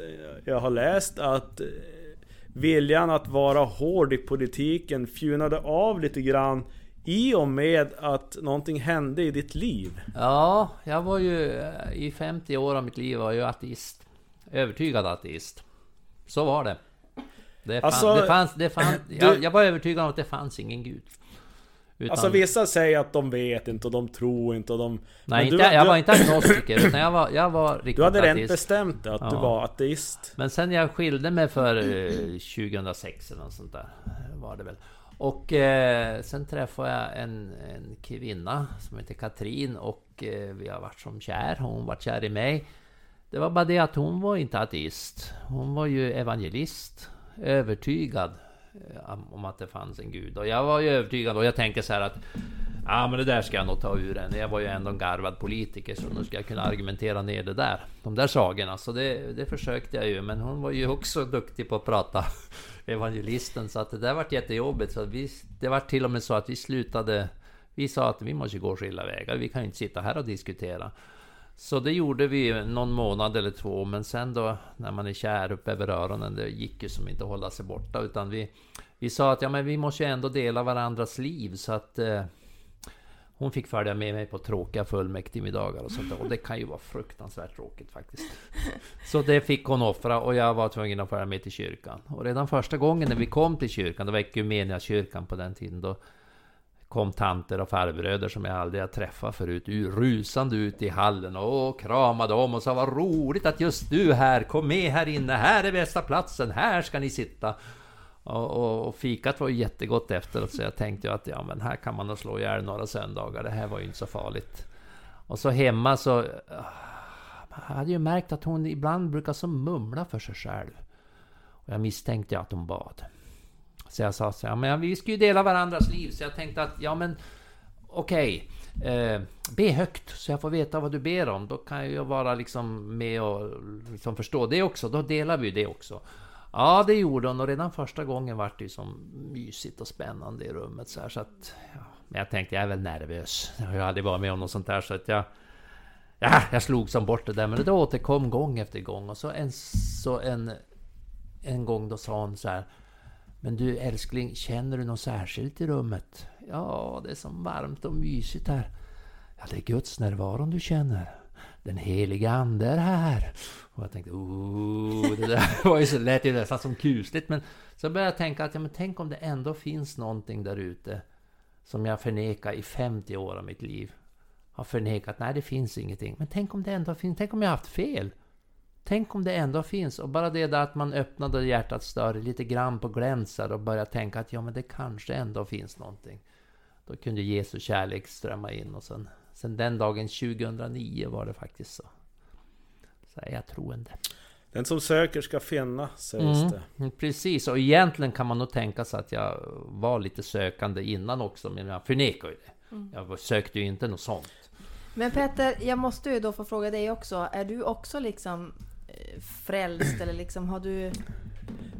jag har läst att eh, viljan att vara hård i politiken fjunade av lite grann i och med att någonting hände i ditt liv. Ja, jag var ju eh, i 50 år av mitt liv var jag ateist. Övertygad ateist. Så var det. Det, fann, Alltså, det fanns, det fanns, du- jag, jag var övertygad om att det fanns ingen gud. Utan, Alltså vissa säger att de vet inte och de tror inte och de... nej, inte, du, jag du, var inte agnostiker, utan jag var, jag var riktigt Du hade ateist. bestämt att du Ja. var ateist. Men sen jag skilde mig för eh, 2006 eller något sånt där var det väl. Och eh, sen träffade jag en, en kvinna som heter Katrin och eh, vi har varit som kär. Hon var kär i mig. Det var bara det att hon var inte ateist. Hon var ju evangelist. Övertygad eh, om att det fanns en gud. Och jag var ju övertygad och jag tänkte så här att Ja men det där ska jag nog ta ur en. Jag var ju ändå en garvad politiker så nu ska jag kunna argumentera ner det där. De där sagorna. Så det, det försökte jag ju. Men hon var ju också duktig på att prata evangelisten. Så att det där vart jättejobbigt. Så vi, det var till och med så att vi slutade. Vi sa att vi måste gå skilda vägar. Vi kan ju inte sitta här och diskutera. Så det gjorde vi någon månad eller två. Men sen då när man är kär upp över öronen. Det gick ju som inte att hålla sig borta. Utan vi, vi sa att ja men vi måste ju ändå dela varandras liv. Så att eh, hon fick följa med mig på tråkiga fullmäktigemiddagar och sånt där. Och det kan ju vara fruktansvärt tråkigt faktiskt. Så det fick hon offra och jag var tvungen att följa med till kyrkan. Och redan första gången när vi kom till kyrkan, det var kyrkan på den tiden, då kom tanter och farbröder som jag aldrig har träffat förut, rusande ut i hallen och kramade om och sa vad roligt att just du här, kom med här inne, här är bästa platsen, här ska ni sitta. Och, och, och fikat var ju jättegott efteråt så jag tänkte ju att ja men här kan man nog slå ihjäl några söndagar, det här var ju inte så farligt. Och så hemma så... Jag hade ju märkt att hon ibland brukar så mumla för sig själv. Och jag misstänkte ju att hon bad. Så jag sa så ja men vi ska ju dela varandras liv, så jag tänkte att ja men okej, eh, be högt så jag får veta vad du ber om. Då kan jag vara liksom med och liksom förstå det också. Då delar vi det också. Ja, det gjorde hon och redan första gången var det ju som mysigt och spännande i rummet så här så att... Ja, men jag tänkte, jag är väl nervös. Jag har ju aldrig varit med om något sånt där så att jag... Ja, jag slog som bort det där men det återkom gång efter gång och så en... Så en, en gång då sa hon så här men du älskling, känner du något särskilt i rummet? Ja, det är så varmt och mysigt här. Ja, det är Guds närvaron du känner. Den heliga Ande är här. Och jag tänkte, oh, det där var ju så lätt ju nästan som kusligt. Men så började jag tänka att, ja men tänk om det ändå finns någonting där ute som jag förnekar i 50 år av mitt liv. Har förnekat, nej det finns ingenting. Men tänk om det ändå finns, tänk om jag har haft fel? Tänk om det ändå finns. Och bara det där att man öppnade hjärtat större, lite grann på glänsar och började tänka att ja men det kanske ändå finns någonting. Då kunde Jesu kärlek strömma in och sen, sen den dagen 2009 var det faktiskt så. Så är jag troende. Den som söker ska finna, sägs Mm. det. Mm, Precis, och egentligen kan man nog tänka sig att jag var lite sökande innan också, men jag förnekar ju det. Jag sökte ju inte något sånt. Men Petter, jag måste ju då få fråga dig också. Är du också liksom frälst eller liksom har du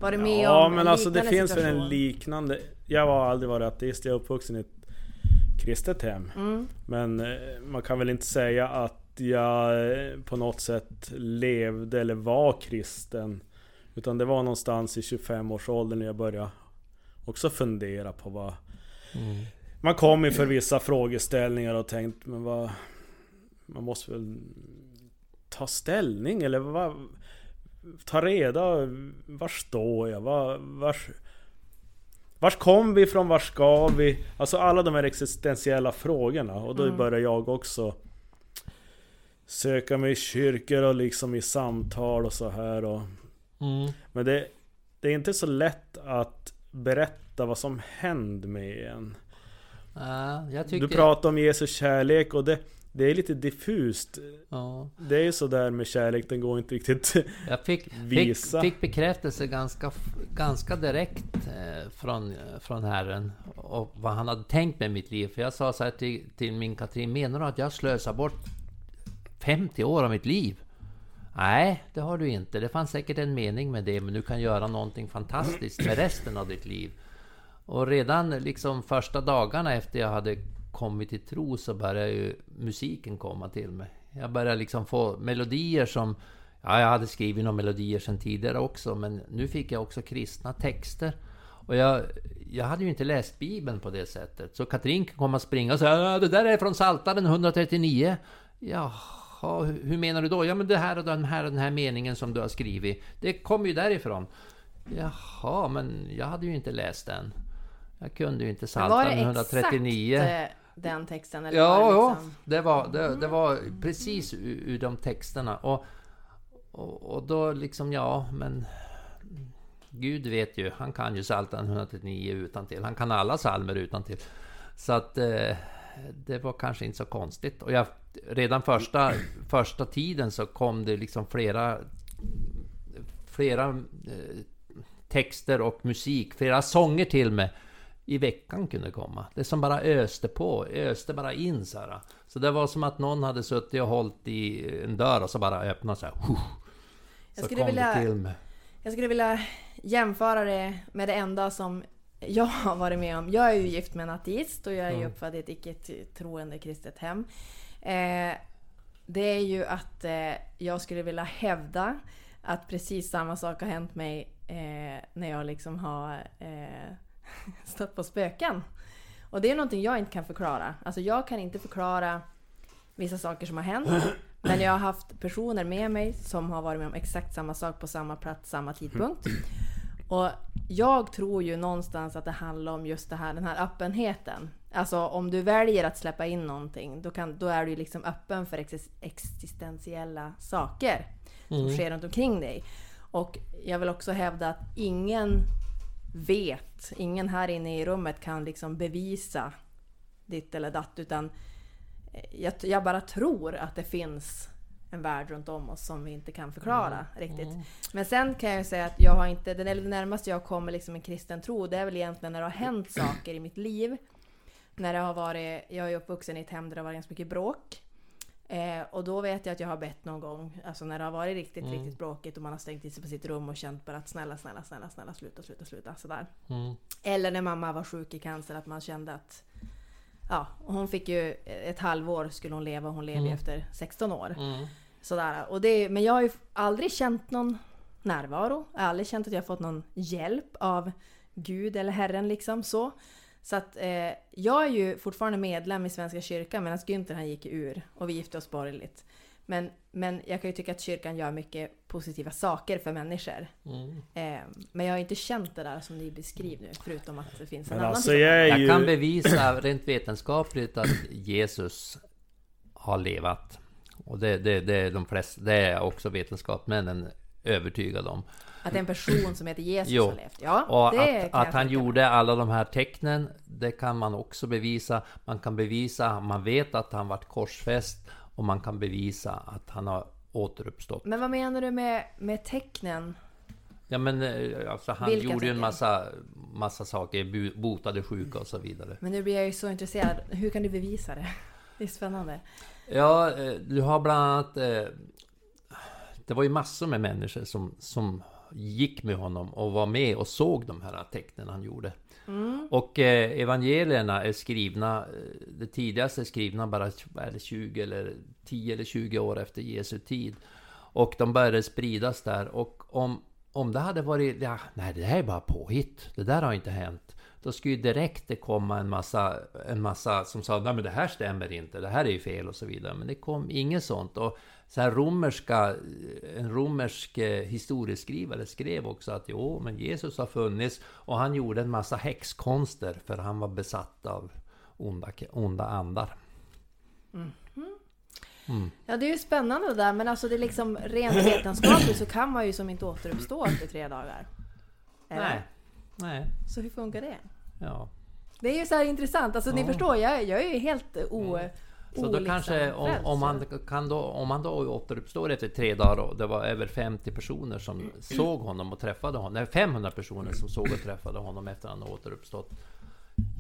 varit med Ja om men en alltså det finns väl en liknande... Jag har aldrig varit ateist, jag är uppvuxen i ett kristet hem. Mm. Men eh, man kan väl inte säga att jag eh, på något sätt levde eller var kristen. Utan det var någonstans i 25-årsåldern när jag började också fundera på vad... Man kom inför vissa frågeställningar och tänkt men vad... Man måste väl ta ställning eller vad... Ta reda, var står jag? Var, vars, vars kom vi ifrån? Var ska vi? Alltså alla de här existentiella frågorna. Och då Mm. började jag också söka mig i kyrkor och liksom i samtal och så här. Och, Mm. men det, det är inte så lätt att berätta vad som hände med en. Jag tycker... Du pratar om Jesus kärlek och det, det är lite diffust. Ja. Det är ju sådär med kärlek, den går inte riktigt... Jag fick, fick, Visa. fick bekräftelse ganska, ganska direkt eh, från, från Herren och vad han hade tänkt med mitt liv. För jag sa så här till, till min Katrin, menar du att jag slösar bort 50 år av mitt liv? Nej, det har du inte. Det fanns säkert en mening med det, men du kan göra någonting fantastiskt med resten av ditt liv. Och redan liksom första dagarna efter jag hade kommit till tro så började ju musiken komma till mig. Jag började liksom få melodier som... Ja, jag hade skrivit några melodier sedan tidigare också, men nu fick jag också kristna texter. Och jag, jag hade ju inte läst Bibeln på det sättet. Så Katrin komma och springa och säga det där är från Psaltaren 139. Jaha, hur- menar du då? Ja men det här och den här och den här meningen som du har skrivit. Det kommer ju därifrån. Jaha, men jag hade ju inte läst den. Jag kunde ju inte Psaltaren 139. exakt den texten? Eller Ja, det ja liksom... det, var, det, det var precis ur, ur de texterna. Och, och, och då liksom, ja, men... Gud vet ju, han kan ju Psaltaren 139 utan till. Han kan alla psalmer utan till. Så att eh, det var kanske inte så konstigt. Och jag, redan första, första tiden så kom det liksom flera flera eh, texter och musik, flera sånger till mig i veckan kunde komma. Det som bara öste på, öste bara in så här. Så det var som att någon hade suttit och hållit i en dörr och så bara öppnade så här. Jag Så skulle kom vilja-. Jag skulle vilja jämföra det med det enda som jag har varit med om. Jag är ju gift med en ateist och jag är ju Mm. uppfödd i ett icke-troende kristet hem. Eh, det är ju att eh, jag skulle vilja hävda att precis samma sak har hänt mig eh, när jag liksom har eh, stött på spöken. Och det är någonting jag inte kan förklara. Alltså jag kan inte förklara vissa saker som har hänt. Men jag har haft personer med mig som har varit med om exakt samma sak på samma plats, samma tidpunkt. Och jag tror ju någonstans att det handlar om just det här, den här öppenheten. Alltså om du väljer att släppa in någonting, då, kan, då är du liksom öppen för exis- existentiella saker som sker runt omkring dig. Och jag vill också hävda att ingen vet, ingen här inne i rummet kan liksom bevisa ditt eller datt, utan eh, jag, jag bara tror att det finns en värld runt om oss som vi inte kan förklara riktigt. Men sen kan jag ju säga att jag har inte, det närmaste jag kommer liksom en kristen tro, det är väl egentligen när det har hänt saker i mitt liv. När det har varit, jag är uppvuxen i ett hem där det har varit ganska mycket bråk. Eh, och då vet jag att jag har bett någon gång, alltså när det har varit riktigt, riktigt bråkigt och man har stängt in sig på sitt rum och känt bara att snälla, snälla, snälla, snälla, sluta, sluta, sluta, sådär. Mm. Eller när mamma var sjuk i cancer, att man kände att Ja, hon fick ju ett halvår skulle hon leva och hon levde ju efter 16 år. Mm. Sådär. Och det, men jag har ju aldrig känt någon närvaro. Jag har aldrig känt att jag har fått någon hjälp av Gud eller Herren liksom så. Så att eh, jag är ju fortfarande medlem i Svenska kyrkan medan Günther han gick ur och vi gifte oss borgerligt. Men, men jag kan ju tycka att kyrkan gör mycket positiva saker för människor. Mm. Eh, men jag har inte känt det där som ni beskriver nu, förutom att det finns en Men annan alltså typ jag Jag ju... kan bevisa rent vetenskapligt att Jesus har levat. Och det, det, det, är de flesta, det är också vetenskapsmännen övertygade om. Att en person som heter Jesus Jo. har levt. Ja, Och det att, att han gjorde alla de här tecknen, det kan man också bevisa. Man kan bevisa, man vet att han vart korsfäst och man kan bevisa att han har återuppstått. Men vad menar du med, med tecknen? Ja men eh, alltså, han Vilka gjorde ju en massa, massa saker, botade sjuka och så vidare. Men nu blir jag ju så intresserad. Hur kan du bevisa det? Det är spännande. Ja, eh, du har bland annat... Det var ju massor med människor som, som gick med honom och var med och såg de här tecknen han gjorde. Och eh, evangelierna är skrivna, eh, det tidigaste är skrivna bara vad är det, 20 eller 10 eller 20 år efter Jesu tid. Och de började spridas där och om, om det hade varit, ja, nej det här är bara påhitt, det där har inte hänt. Då skulle ju direkt det komma en massa, en massa som sa nej men det här stämmer inte, det här är ju fel och så vidare. Men det kom inget sånt. Och så här romerska, en romersk eh, historieskrivare skrev också att jo, men Jesus har funnits och han gjorde en massa häxkonster för han var besatt av onda, onda andar. Ja, det är ju spännande det där. Men alltså det är liksom rent vetenskapligt så kan man ju som inte återuppstå efter tre dagar. Eller? Nej. Nej. Så hur funkar det? Ja. Det är ju så här intressant. Alltså ni Ja. förstår, jag, jag är ju helt o... Så o- då kanske, om, om, man kan då, om man då återuppstår efter tre dagar och det var över 50 personer som såg honom och träffade honom. Nej, 500 personer som såg och träffade honom efter han återuppstått.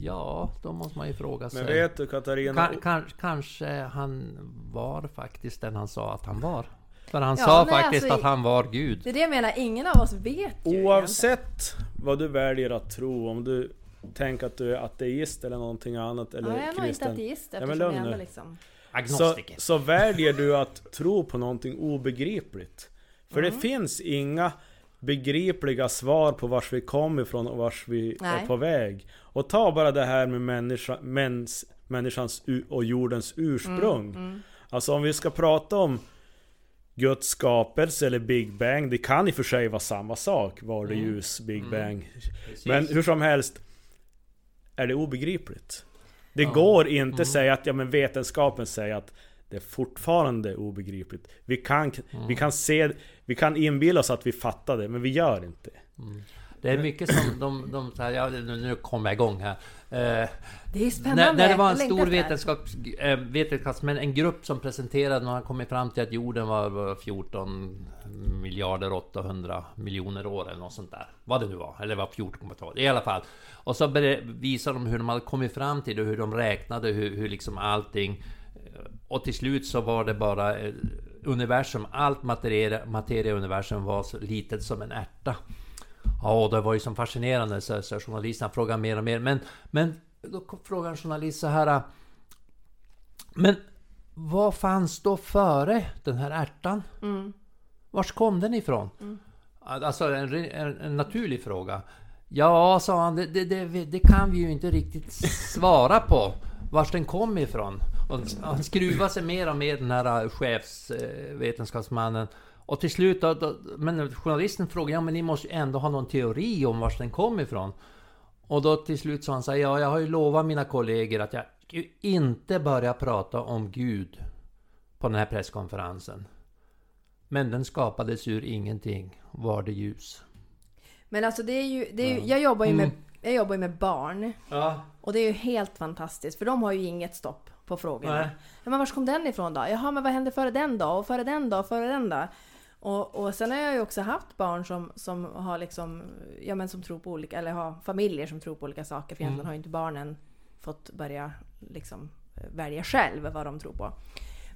Ja, då måste man ju fråga sig. Men vet du Katarina? Kan, kanske han var faktiskt den han sa att han var. För han Ja, sa nej, faktiskt alltså, att han var Gud. Det är det jag menar, ingen av oss vet ju Oavsett vad du väljer att tro, om du tänker att du är ateist eller någonting annat eller Ja, jag är nog inte kristen. ateist men eftersom lugn jag ändå nu. liksom... Så, Agnostiker. så väljer du att tro på någonting obegripligt. För Mm. det finns inga begripliga svar på vars vi kommer ifrån och vars vi Nej. är på väg. Och ta bara det här med människa, mäns, människans och jordens ursprung. Mm, Alltså om vi ska prata om Guds skapelse eller Big Bang, det kan i och för sig vara samma sak. Var det Mm. ljus, Big Mm. Bang. Precis. Men hur som helst, är det obegripligt. Det Ja. går inte Mm. säga att ja, men vetenskapen säger att det är fortfarande obegripligt. Vi kan, Mm. vi kan se, vi kan inbilla oss att vi fattar det, men vi gör inte. Mm. Det är mycket som de... de här, ja, nu kommer jag igång här. Eh, Det är spännande! när, när det var en stor vetenskaps, eh, vetenskapsmän, en grupp som presenterade, när man kommit fram till att jorden var, var 14 miljarder 800 miljoner år eller något sånt där. Vad det nu var, eller var 14,2 i alla fall. Och så visade de hur de hade kommit fram till det, hur de räknade, hur, hur liksom allting... eh, Och till slut så var det bara universum, allt materia, materia i universum var så litet som en ärta. Ja, det var ju som fascinerande, så, så journalisterna frågade mer och mer. Men, men då frågade en journalist så här... Men vad fanns då före den här ärtan? Mm. Vars kom den ifrån? Mm. Alltså en, en, en naturlig fråga. Ja, sa han, det, det, det, det kan vi ju inte riktigt svara på. Vars den kom ifrån. Och han skruvade sig mer och mer den här chefsvetenskapsmannen. Och till slut då, då, men journalisten frågade, ja men ni måste ju ändå ha någon teori om vars den kom ifrån. Och då till slut sa han så här, ja jag har ju lovat mina kollegor att jag inte börja prata om Gud på den här presskonferensen. Men den skapades ur ingenting, var det ljus. Men alltså det är ju... Det är ju Ja. jag, jobbar ju med, Mm. jag jobbar med barn. Ja, Och det är ju helt fantastiskt, för de har ju inget stopp på frågorna. Nej. Men var kom den ifrån då? Jaha, men vad hände före den då? Och före den då? Och före den då? Och, och sen har jag ju också haft barn som, som har liksom, ja men som tror på olika, eller har familjer som tror på olika saker. För egentligen Mm. har ju inte barnen fått börja liksom välja själv vad de tror på.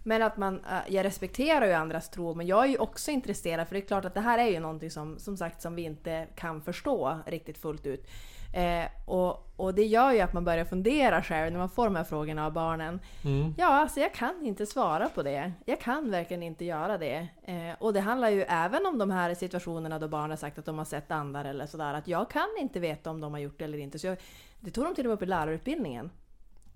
Men att man, eh, jag respekterar ju andras tro, men jag är ju också intresserad för det är klart att det här är ju någonting som, som sagt, som vi inte kan förstå riktigt fullt ut. Eh, och, och det gör ju att man börjar fundera själv när man får de här frågorna av barnen. mm. Ja, alltså jag kan inte svara på det. Jag kan verkligen inte göra det. Eh, och det handlar ju även om de här situationerna då barn har sagt att de har sett andar eller sådär. Att jag kan inte veta om de har gjort det eller inte. Så jag, det tog de till och med upp i lärarutbildningen.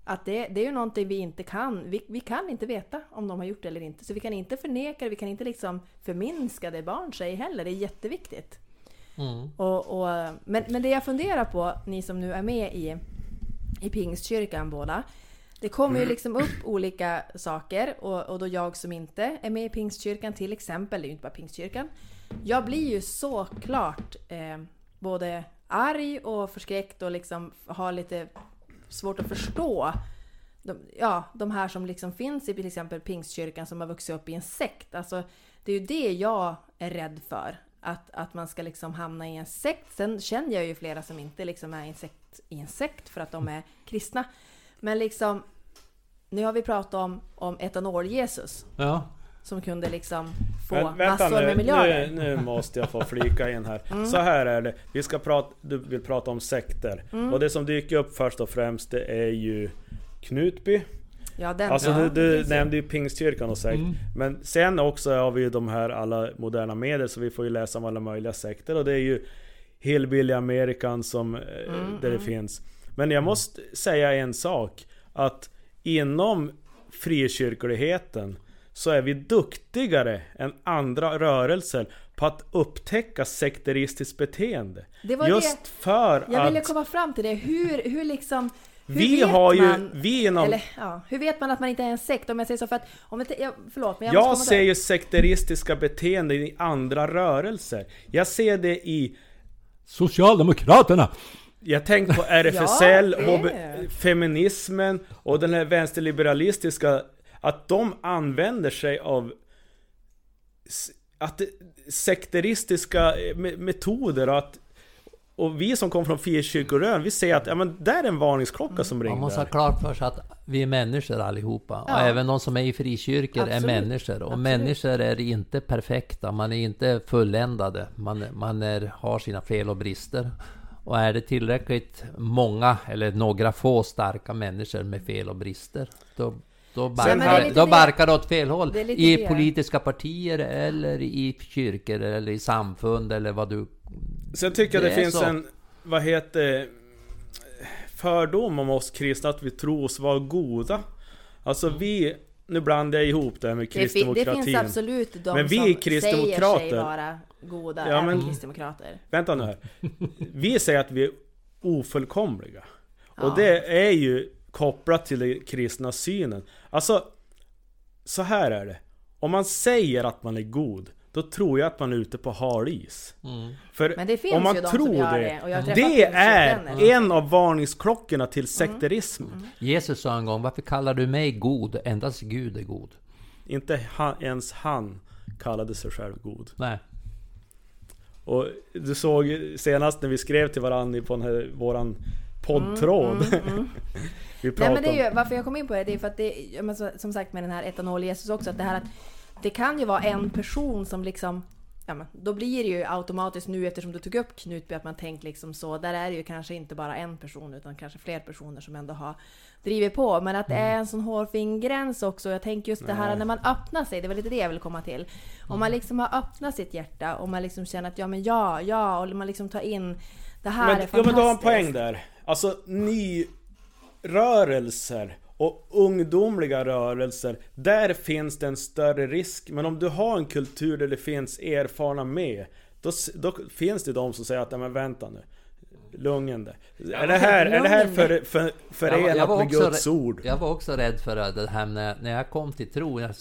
Att det, det är ju någonting vi inte kan. Vi, vi kan inte veta om de har gjort det eller inte. Så vi kan inte förneka det, vi kan inte liksom förminska det barn säger heller. Det är jätteviktigt. Mm. Och, och, men, men det jag funderar på, ni som nu är med i, i Pingstkyrkan båda. Det kommer ju liksom upp olika saker och, och då jag som inte är med i Pingstkyrkan till exempel, det är ju inte bara Pingstkyrkan. Jag blir ju såklart eh, både arg och förskräckt och liksom har lite svårt att förstå de, ja, de här som liksom finns i till exempel Pingstkyrkan som har vuxit upp i en sekt. Alltså, det är ju det jag är rädd för. Att, att man ska liksom hamna i en sekt. Sen känner jag ju flera som inte liksom är i en sekt, i en sekt för att de är kristna. Men liksom, nu har vi pratat om, om etanol-Jesus Ja. som kunde liksom få Men, vänta massor nu, med miljarder. nu, nu måste jag få flika in här. Mm. Så här är det. Vi ska prata, du vill prata om sekter. Mm. Och det som dyker upp först och främst det är ju Knutby. Ja, den. Alltså Ja, du, du nämnde ju Pingstkyrkan och sekt. Mm. Men sen också har vi ju de här alla moderna medier så vi får ju läsa om alla möjliga sekter och det är ju Hillbilly American som eh, Mm, där det mm. finns. Men jag måste säga en sak. Att inom frikyrkligheten så är vi duktigare än andra rörelser på att upptäcka sekteristiskt beteende. Det var Just för det jag ville att komma fram till det. Hur, hur liksom... Hur vi vet har ju, man, vi inom Eller ja, hur vet man att man inte är en sekt? Om jag säger så för att... Om jag, jag, förlåt, men jag, Jag ser ju sekteristiska beteenden i andra rörelser. Jag ser det i... Socialdemokraterna! Jag tänkte på RFSL, Ja, HB, feminismen och den här vänsterliberalistiska. Att de använder sig av att sekteristiska eh, me- metoder och att och vi som kommer från frikyrkorörelsen, vi ser att ja, men där är en varningsklocka som Man ringer. måste ha klart för sig att vi är människor allihopa. Och Ja. även de som är i frikyrkor är Absolut. människor. Och Absolut. människor är inte perfekta. Man är inte fulländade. Man, man är, har sina fel och brister. Och är det tillräckligt många, eller några få starka människor med fel och brister, då, då, barkar, lite då barkar det åt fel håll. I det. politiska partier, eller i kyrkor, eller i samfund, eller vad du... Sen tycker jag det, Det finns så. en, vad heter fördom om oss kristna att vi tror oss vara goda. Alltså vi, nu blandar jag ihop det här med fi- det kristdemokratin. finns absolut de Men vi som är kristdemokrater. säger sig vara goda, Ja, även men- kristdemokrater. Vänta nu här. Vi säger att vi är ofullkomliga. Ja. Och det är ju kopplat till den kristna synen. Alltså, så här är det. Om man säger att man är god, då tror jag att man är ute på hal is. För Men det finns om man ju de som tror gör det, det, och jag har träffat det är en av varningsklockorna till sekterism. Jesus sa en gång, varför kallar du mig god? Endast Gud är god. Inte han, ens han kallade sig själv god. Nej. Och du såg senast när vi skrev till varandra på den här, våran poddtråd. vi Nej pratade men det är ju, varför jag kom in på det, det är för att det, men som sagt med den här etanol-Jesus också, att det här att det kan ju vara en person som liksom Ja, men då blir det ju automatiskt nu eftersom du tog upp Knutby att man tänkt liksom så. Där är det ju kanske inte bara en person utan kanske fler personer som ändå har drivit på. Men att det är en sån hårfin gräns också. Jag tänker just det här Nej. när man öppnar sig. Det var lite det jag ville komma till. Om man liksom har öppnat sitt hjärta och man liksom känner att ja men ja, ja och man liksom tar in det här Men, är ja, fantastiskt. men du har en poäng där. Alltså nyrörelser och ungdomliga rörelser, där finns det en större risk. Men om du har en kultur där det finns erfarna med, då, då finns det de som säger att, "Ja, men vänta nu. Lugn det. Är det här, är det här för, för, förenat med Guds ord? Jag var också rädd för det här när, när jag kom till tro. Jag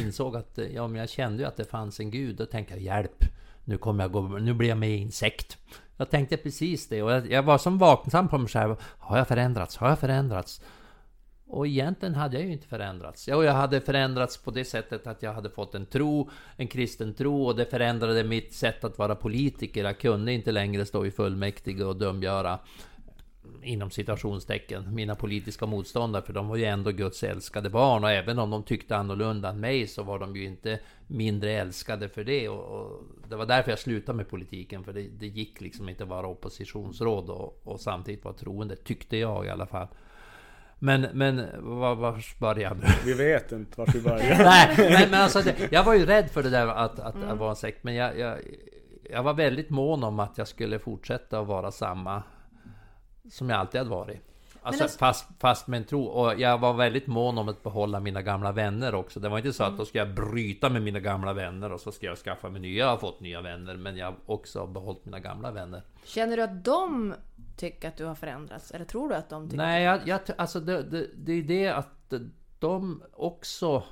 insåg att ja, men jag kände ju att det fanns en gud. Då tänkte jag hjälp. Nu kommer jag gå, nu blir jag med i en sekt. Jag tänkte precis det och jag, jag var som vaksam på mig själv. Har jag förändrats? Har jag förändrats? Och egentligen hade jag ju inte förändrats. Ja, jag hade förändrats på det sättet att jag hade fått en tro, en kristen tro och det förändrade mitt sätt att vara politiker. Jag kunde inte längre stå i fullmäktige och dömgöra inom citationstecken, mina politiska motståndare, för de var ju ändå Guds älskade barn och även om de tyckte annorlunda än mig så var de ju inte mindre älskade för det och, och det var därför jag slutade med politiken, för det, det gick liksom inte att vara oppositionsråd och, och samtidigt vara troende, tyckte jag i alla fall. Men, men var, var började jag? Vi vet inte vart vi börjar. Nej, men, men alltså det, jag var ju rädd för det där att, att, att vara en sekt, men jag, jag, jag var väldigt mån om att jag skulle fortsätta att vara samma som jag alltid hade varit. Alltså, alltså- fast, fast med en tro. Och jag var väldigt mån om att behålla mina gamla vänner också. Det var inte så att då ska jag bryta med mina gamla vänner och så ska jag skaffa mig nya. Jag har fått nya vänner, men jag har också behållit mina gamla vänner. Känner du att de tycker att du har förändrats? Eller tror du att de tycker Nej, jag, jag, alltså det, det, det är det att de också...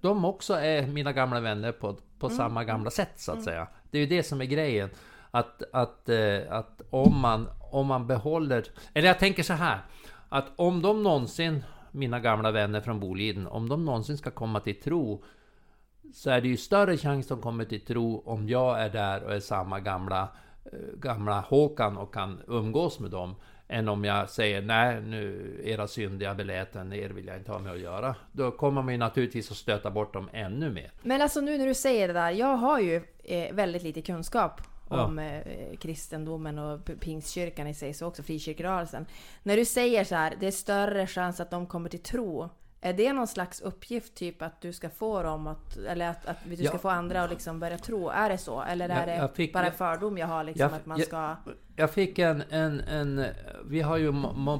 De också är mina gamla vänner på, på samma gamla sätt så att säga. Det är ju det som är grejen. Att, att, eh, att om, man, om man behåller... Eller jag tänker så här. Att om de någonsin, mina gamla vänner från Boliden, om de någonsin ska komma till tro så är det ju större chans de kommer till tro om jag är där och är samma gamla eh, gamla Håkan och kan umgås med dem än om jag säger nej nu era syndiga beläten, er vill jag inte ha med att göra. Då kommer man ju naturligtvis att stöta bort dem ännu mer. Men alltså nu när du säger det där, jag har ju eh, väldigt lite kunskap om eh, kristendomen och pingstkyrkan i sig, så också frikyrkorörelsen. När du säger så här, det är större chans att de kommer till tro. Är det någon slags uppgift, typ att du ska få dem att, eller att, att du ska Ja. få andra att liksom börja tro? Är det så? Eller är Jag- det jag fick- bara en fördom jag har liksom, jag- att man ska... Jag fick en, en, en... Vi har ju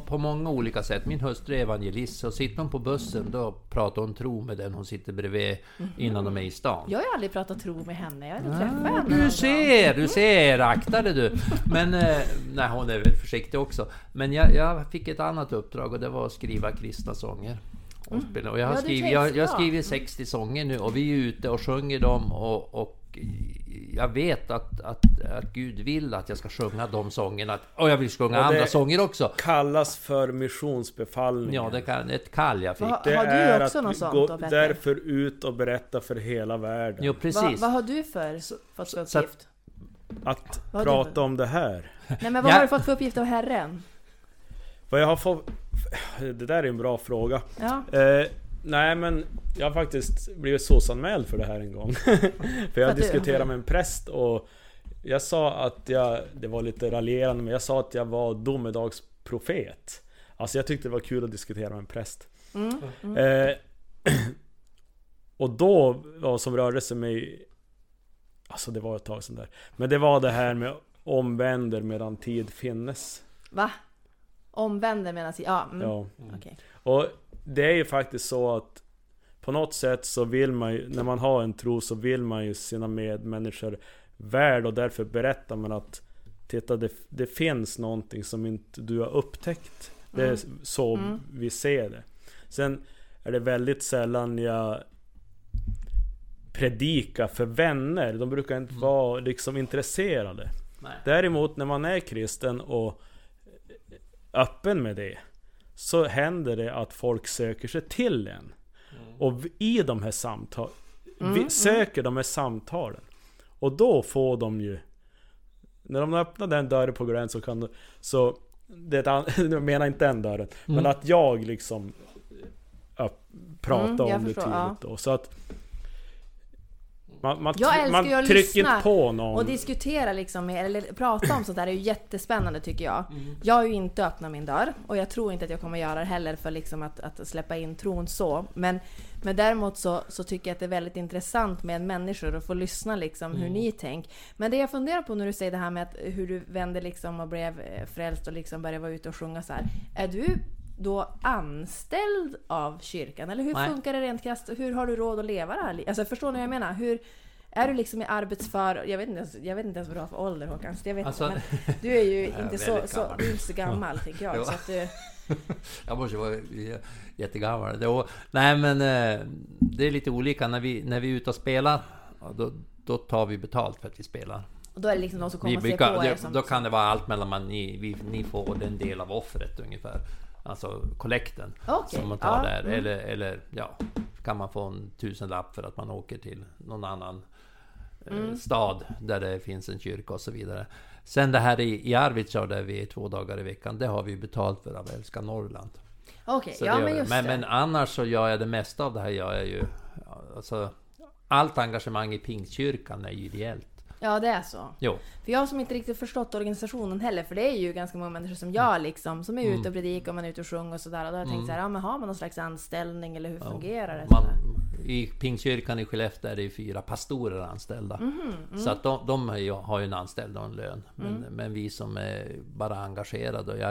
på många olika sätt. Min hustru är evangelist, så sitter hon på bussen då pratar hon tro med den hon sitter bredvid innan de är i stan. Jag har aldrig pratat tro med henne, jag har inte Ah, träffat henne. någon Du ser, du ser, akta dig du! Men, eh, nej hon är väl försiktig också. Men jag, jag fick ett annat uppdrag och det var att skriva kristna sånger. Och, spela. och jag har Ja, skrivit, jag, jag har ja. skrivit 60 sånger nu och vi är ute och sjunger dem och, och jag vet att, att, att Gud vill att jag ska sjunga de sångerna. Och jag vill sjunga det- andra sånger också. Kallas för missionsbefallning. Ja, det kan, ett kall jag fick. Vad- Det Har du är också att något sånt går då, därför ut och berätta för hela världen. Jo, precis. vad har du för fått för att- uppgift? att Vad prata om det här. Nej men vad Ja. har du fått för uppgift av Herren? Vad jag har fått... Det där är en bra fråga. Ja. Eh, nej men jag har faktiskt blivit SOS-anmäld för det här en gång. för jag diskuterade med en präst och jag sa att jag, det var lite raljerande, men jag sa att jag var domedagsprofet. Alltså jag tyckte det var kul att diskutera med en präst. Mm. Mm. Eh, och då, vad som rörde sig med... Alltså det var ett tag sedan där. Men det var det här med omvänder medan tid finnes. Va? Omvänder medan... Ja, mm. Ja. okej. Och det är ju faktiskt så att på något sätt så vill man ju, när man har en tro så vill man ju sina medmänniskor väl och därför berättar man att Titta det, det finns någonting som inte du har upptäckt. Det är Mm. så Mm. vi ser det. Sen är det väldigt sällan jag predikar för vänner. De brukar inte Mm. vara liksom intresserade. Nej. Däremot när man är kristen och öppen med det Så händer det att folk söker sig till en Och v- i de här samtalen Mm, Vi mm. söker de här samtalen Och då får de ju När de öppnar den dörren på glänt så kan de, Så det an, Jag menar inte den dörren Men Mm. att jag liksom upp, Pratar Mm, jag om det förstår, tydligt ja. då Så att man, man, Jag älskar man ju att lyssna på någon Och diskutera liksom, eller prata om sånt där är ju jättespännande tycker jag. Mm. Jag har ju inte öppnat min dörr och jag tror inte att jag kommer göra det heller för liksom att, att släppa in tron så. Men, men däremot så, så tycker jag att det är väldigt intressant med människor att få lyssna liksom hur ni tänker. Men det jag funderar på när du säger det här med att hur du vände liksom och blev eh, frälst och liksom började vara ute och sjunga så här. Är du då anställd av kyrkan? Eller hur Nej. funkar det rent krasst? Hur har du råd att leva det här li- Alltså förstår ni vad jag menar? Hur, är du liksom i arbetsför... Jag vet inte ens, jag vet inte ens vad du har för ålder Håkan. Så jag vet Alltså- inte, men du är ju Jag är inte så, så, du är inte så gammal tänker jag. Så att du, Jag måste vara jättegammal. Då, nej men eh, det är lite olika. När vi, när vi är ute och spelar, då, då tar vi betalt för att vi spelar. och då är det liksom de som kommer Vi och ser brukar, på er som... då kan det vara allt mellan man, ni, vi, ni får en del av offret ungefär. Alltså kollekten Okej, som man tar ja, där. mm. Eller, eller ja, kan man få en tusenlapp för att man åker till någon annan eh, Mm. stad där det finns en kyrka och så vidare. Sen det här i, i Arvidsjaur där vi är två dagar i veckan, det har vi betalt för av Älska Norrland. Okej, Så ja men just men, det. men annars så gör jag det mesta av det här gör jag ju... Alltså, allt engagemang i Pingstkyrkan är ju ideellt. Ja det är så. Jo. För jag som inte riktigt förstått organisationen heller, för det är ju ganska många människor som jag liksom, som är ute och predikar och man är ute och sjunger och sådär. Och då har jag tänkt Mm. så här, ja men har man någon slags anställning eller hur Ja. fungerar det? Man? I Pingstkyrkan i Skellefteå är det ju fyra pastorer anställda. Mhm, mm. Så att de, de har, ju, en anställd och en lön. Men, Mm. men vi som är bara engagerade och jag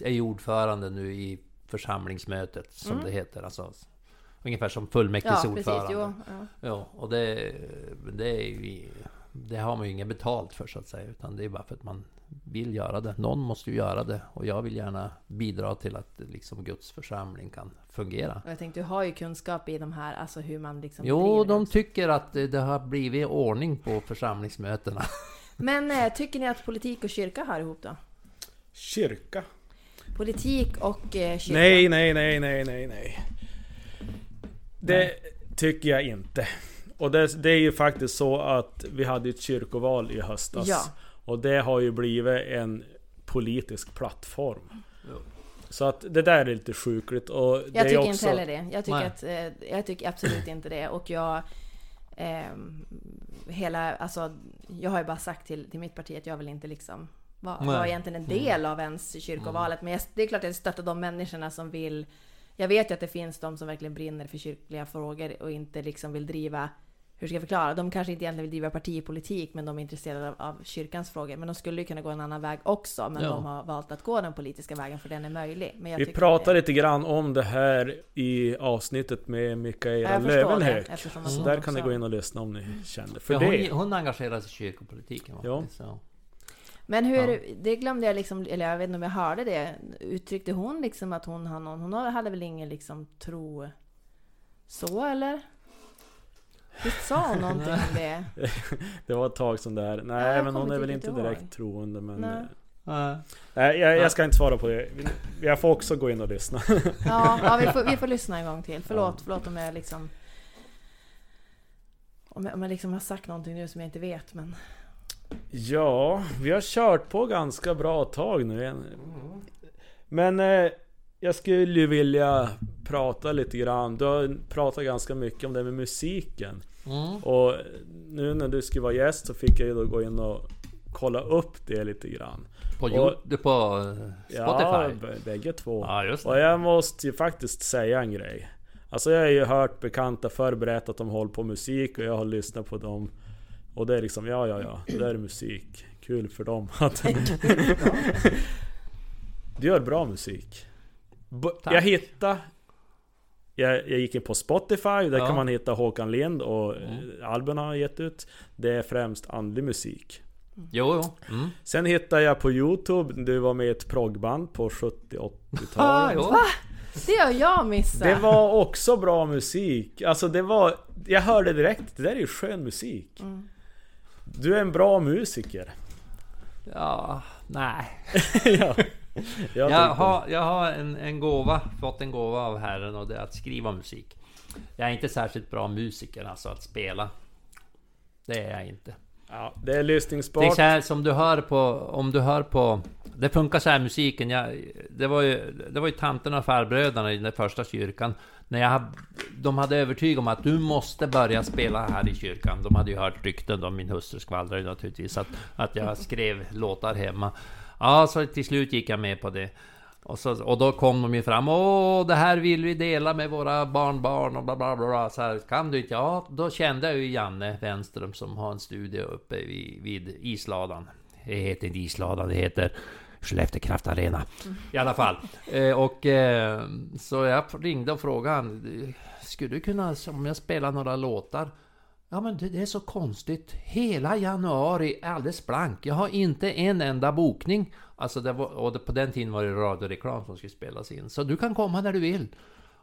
är ju ordförande nu i församlingsmötet som Mm. det heter. Alltså, ungefär som Ja fullmäktigeordförande. precis, jo. Ja. Ja, och det, det är ju... Det har man ju inget betalt för så att säga. Utan det är bara för att man vill göra det. Någon måste ju göra det. Och jag vill gärna bidra till att liksom Guds församling kan fungera. Och jag tänkte, du har ju kunskap i de här, alltså hur man liksom Jo, de tycker att det har blivit ordning på församlingsmötena. Men eh, tycker ni att politik och kyrka hör ihop då? Kyrka? Politik och eh, kyrka? Nej, nej, nej, nej, nej, nej. Det tycker jag inte. Och det, det är ju faktiskt så att vi hade ett kyrkoval i höstas. Ja. Och det har ju blivit en politisk plattform. Ja. Så att det där är lite sjukligt. Och det Jag är tycker också, inte heller det. Jag tycker, Nej. att, eh, jag tycker absolut inte det. Och jag... ehm, hela, alltså, jag har ju bara sagt till, till mitt parti att jag vill inte liksom vara, vara egentligen en del av ens kyrkovalet. Men jag, det är klart att jag stöttar de människorna som vill... Jag vet ju att det finns de som verkligen brinner för kyrkliga frågor och inte liksom vill driva hur ska jag förklara? De kanske inte egentligen vill driva partipolitik men de är intresserade av, av kyrkans frågor. Men de skulle ju kunna gå en annan väg också. Men Ja. de har valt att gå den politiska vägen för den är möjlig. Men jag Vi pratade det- lite grann om det här i avsnittet med Ja, Mikaela Lövenhög. eftersom Så hon där kan ni gå in och lyssna om ni känner för För det. hon, hon engagerar sig i kyrkopolitiken. Ja. Så. Men hur, Ja. det glömde jag liksom, eller jag vet inte om jag hörde det. Uttryckte hon liksom att hon har någon, hon hade väl ingen liksom tro så eller? Visst sa någonting om det? Det var ett tag sedan där. Ja, Nej jag men hon är väl inte inte ihåg. direkt troende men... Nej. eh, Nej. Nej, jag, jag ska inte svara på det. Jag får också gå in och lyssna. Ja, ja vi, får, vi får lyssna en gång till. Förlåt, förlåt om jag liksom... Om jag, om jag liksom har sagt någonting nu som jag inte vet men... Ja, vi har kört på ganska bra tag nu. Men eh, jag skulle ju vilja prata lite grann. Du har pratat ganska mycket om det med musiken. Mm. Och nu när du skulle vara gäst så fick jag ju då gå in och kolla upp det lite grann. På, Och- på eh, Ja, Spotify? b- bägge två. Ja, just Och jag måste ju faktiskt säga en grej. Alltså jag har ju hört bekanta förr berätta att de håller på musik och jag har lyssnat på dem. Och det är liksom, ja ja ja, det är musik. Kul för dem. Att du gör bra musik. B- Tack. jag hittade... Jag, jag gick in på Spotify, där Ja. kan man hitta Håkan Lind och mm. albumen han har gett ut. Det är främst andlig musik. Jo, jo. Mm. Sen hittade jag på Youtube, du var med i ett proggband på Ah, 70-80-talet. jo. Det har jag missat. Det var också bra musik. Alltså det var... Jag hörde direkt, det där är ju skön musik. Mm. Du är en bra musiker. Ja, nej. ja. Jag Jag har, jag har en, en gåva, fått en gåva av Herren och det är att skriva musik. Jag är inte särskilt bra musiker, alltså att spela. Det är jag inte. Ja, det är Det är lyssningsbart. så här som du hör på, om du hör på... Det funkar så här musiken, jag, det var ju, det var ju tanterna och farbröderna i den första kyrkan. När jag, de hade övertygat om att du måste börja spela här i kyrkan. De hade ju hört rykten om min hustru skvallrade naturligtvis att, att jag skrev låtar hemma. Ja, så till slut gick jag med på det. Och, så, och då kom de ju fram. Åh, det här vill vi dela med våra barnbarn och bla bla bla. bla. Så här, kan du inte? Ja, då kände jag ju Janne Wenström som har en studio uppe vid, vid isladan. Det heter inte isladan, det heter Skellefteå Kraft Arena. I alla fall. Eh, och eh, så jag ringde och frågade han. Skulle du kunna, om jag spelar några låtar? Ja men det, det är så konstigt. Hela januari är alldeles blank. Jag har inte en enda bokning. Alltså det var, och det, på den tiden var det radioreklam som skulle spelas in. Så du kan komma när du vill.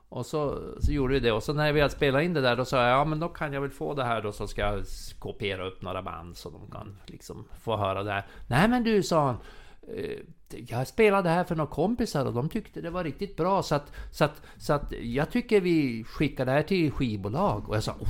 Och så, så gjorde vi det. Och så när vi hade spelat in det där då sa jag ja men då kan jag väl få det här då så ska jag kopiera upp några band så de kan liksom få höra det här. Nej men du sa han eh, Jag spelade här för några kompisar och de tyckte det var riktigt bra så att, så att, så att jag tycker vi skickar det här till skivbolag. Och jag sa oh,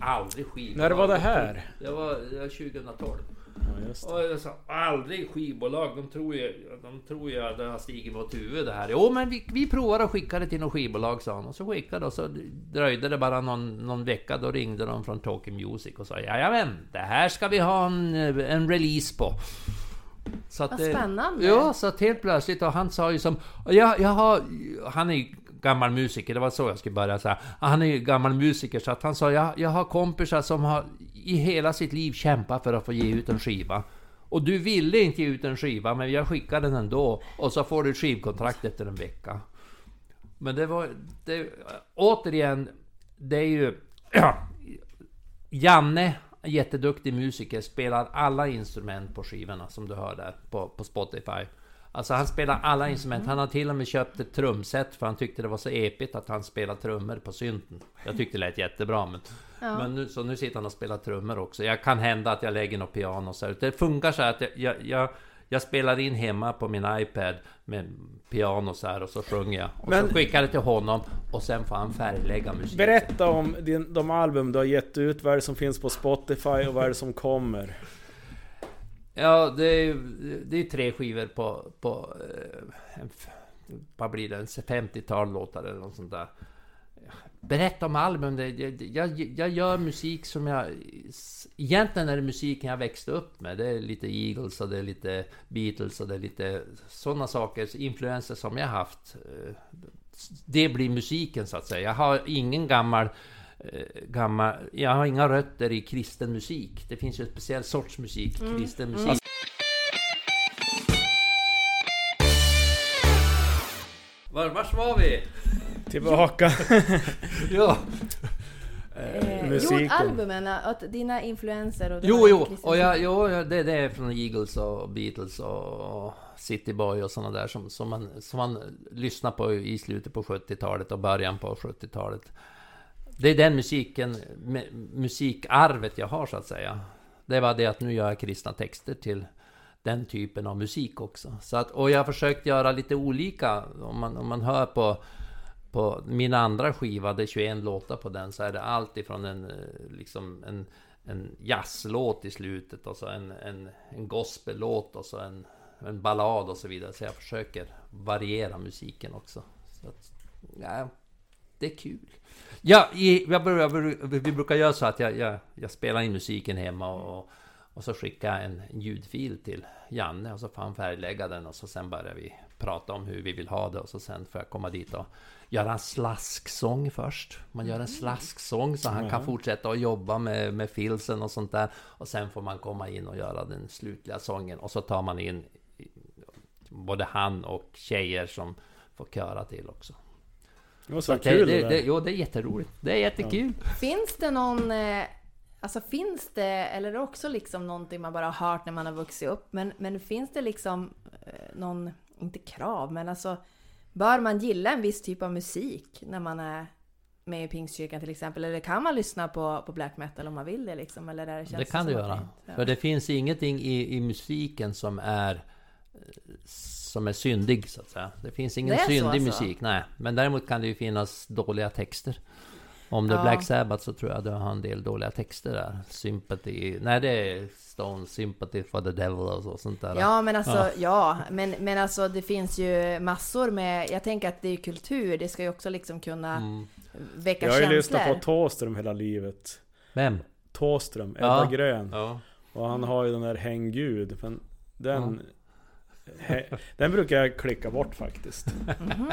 aldrig skivbolag. När var det här? Det var, det var 2012. Ja. Och jag sa, aldrig skivbolag, de tror ju, de tror ju att det har stigit mot huvudet det här. Jo men vi, vi provar att skicka det till något skivbolag sa han. Och så skickade och så dröjde det bara någon, någon vecka. Då ringde de från Talking Music och sa Jajamän, det här ska vi ha en, en release på. Så att, Vad spännande. Ja, så att helt plötsligt, och han sa ju som... Jag, jag har, han är gammal musiker, det var så jag skulle börja säga. Han är ju gammal musiker, så att han sa jag, jag har kompisar som har i hela sitt liv kämpat för att få ge ut en skiva. Och du ville inte ge ut en skiva, men jag skickade den ändå. Och så får du ett skivkontrakt efter en vecka. Men det var... Det, återigen, det är ju... Ja, Janne, jätteduktig musiker, spelar alla instrument på skivorna som du hör där på, på Spotify. Alltså han spelar alla instrument. Han har till och med köpt ett trumset för han tyckte det var så epigt att han spelar trummor på synten. Jag tyckte det lät jättebra men... Ja. Men nu, så nu sitter han och spelar trummor också. Jag kan hända att jag lägger något piano så här. Det funkar så här att jag, jag, jag, jag spelar in hemma på min iPad med piano så här och så sjunger jag. Och Men- så skickar det till honom och sen får han färglägga musiken. Berätta om din, de album du har gett ut, vad är det som finns på Spotify och vad är det som kommer? Ja, det är, det är tre skivor på... på eh, vad blir det? En 50-tal låtar eller något sånt där. Berätta om album. Jag, jag, gör musik som jag... Egentligen är det musiken jag växte upp med. Det är lite Eagles och det är lite Beatles och det är lite sådana saker, influenser som jag haft. Eh, Det blir musiken så att säga. Jag har ingen gammal eh, gammal... Jag har inga rötter i kristen musik. Det finns ju en speciell sorts musik, kristen musik. Var, vars var vi? Tillbaka! Ja. Eh, jo, albumen, att dina influenser och... det Jo, jo, kristen och jag, jo, ja, det, det är från Eagles och Beatles och City Boy och sådana där som, som, man, som man lyssnar på i slutet på 70-talet och början på 70-talet. Det är den musiken, mu- musikarvet jag har så att säga. Det var det att nu gör jag kristna texter till den typen av musik också. Så att, och jag har försökt göra lite olika, om man, om man hör på på min andra skiva, det är 21 låtar på den, så är det allt ifrån en, eh, liksom en en jazzlåt i slutet och så en, en, en gospellåt och så en, en ballad och så vidare. Så jag försöker variera musiken också. Så att, ja, det är kul. Ja, i, jag, jag, vi brukar göra så att jag, jag, jag spelar in musiken hemma och, och så skickar jag en, ljudfil till Janne och så får han färglägga den och så sen börjar vi prata om hur vi vill ha det och så sen får jag komma dit och göra en slasksång först. Man gör en slasksång så han kan Ja. fortsätta att jobba med, med filsen och sånt där. Och sen får man komma in och göra den slutliga sången och så tar man in både han och tjejer som får köra till också. Det var Så så kul det, det, det, jo, det är jätteroligt. Det är jättekul. Finns det någon... Alltså finns det, eller är det också liksom någonting man bara har hört när man har vuxit upp, men, men finns det liksom eh, någon, inte krav, men alltså bör man gilla en viss typ av musik när man är med i Pingstkyrkan till exempel? Eller kan man lyssna på, på black metal om man vill det liksom? Eller är det, känns Det kan du göra. inte- ja. För det finns ingenting i, i musiken som är som är syndig så att säga. Det finns ingen Det är så syndig alltså? musik, nej. Men däremot kan det ju finnas dåliga texter. Om det är Ja. Black Sabbath så tror jag du har en del dåliga texter där. Sympathy... Nej, det är Stone Sympathy for the Devil och så, sånt där. Ja men alltså, Ja. ja, men, men alltså det finns ju massor med, jag tänker att det är kultur, det ska ju också liksom kunna Mm. väcka Jag har ju känslor. lyssnat på Thåström hela livet. Vem? Thåström, Ebba Ja. Grön. Ja. Och han har ju den där Häng Gud. Men den... Den brukar jag klicka bort faktiskt. Mhm.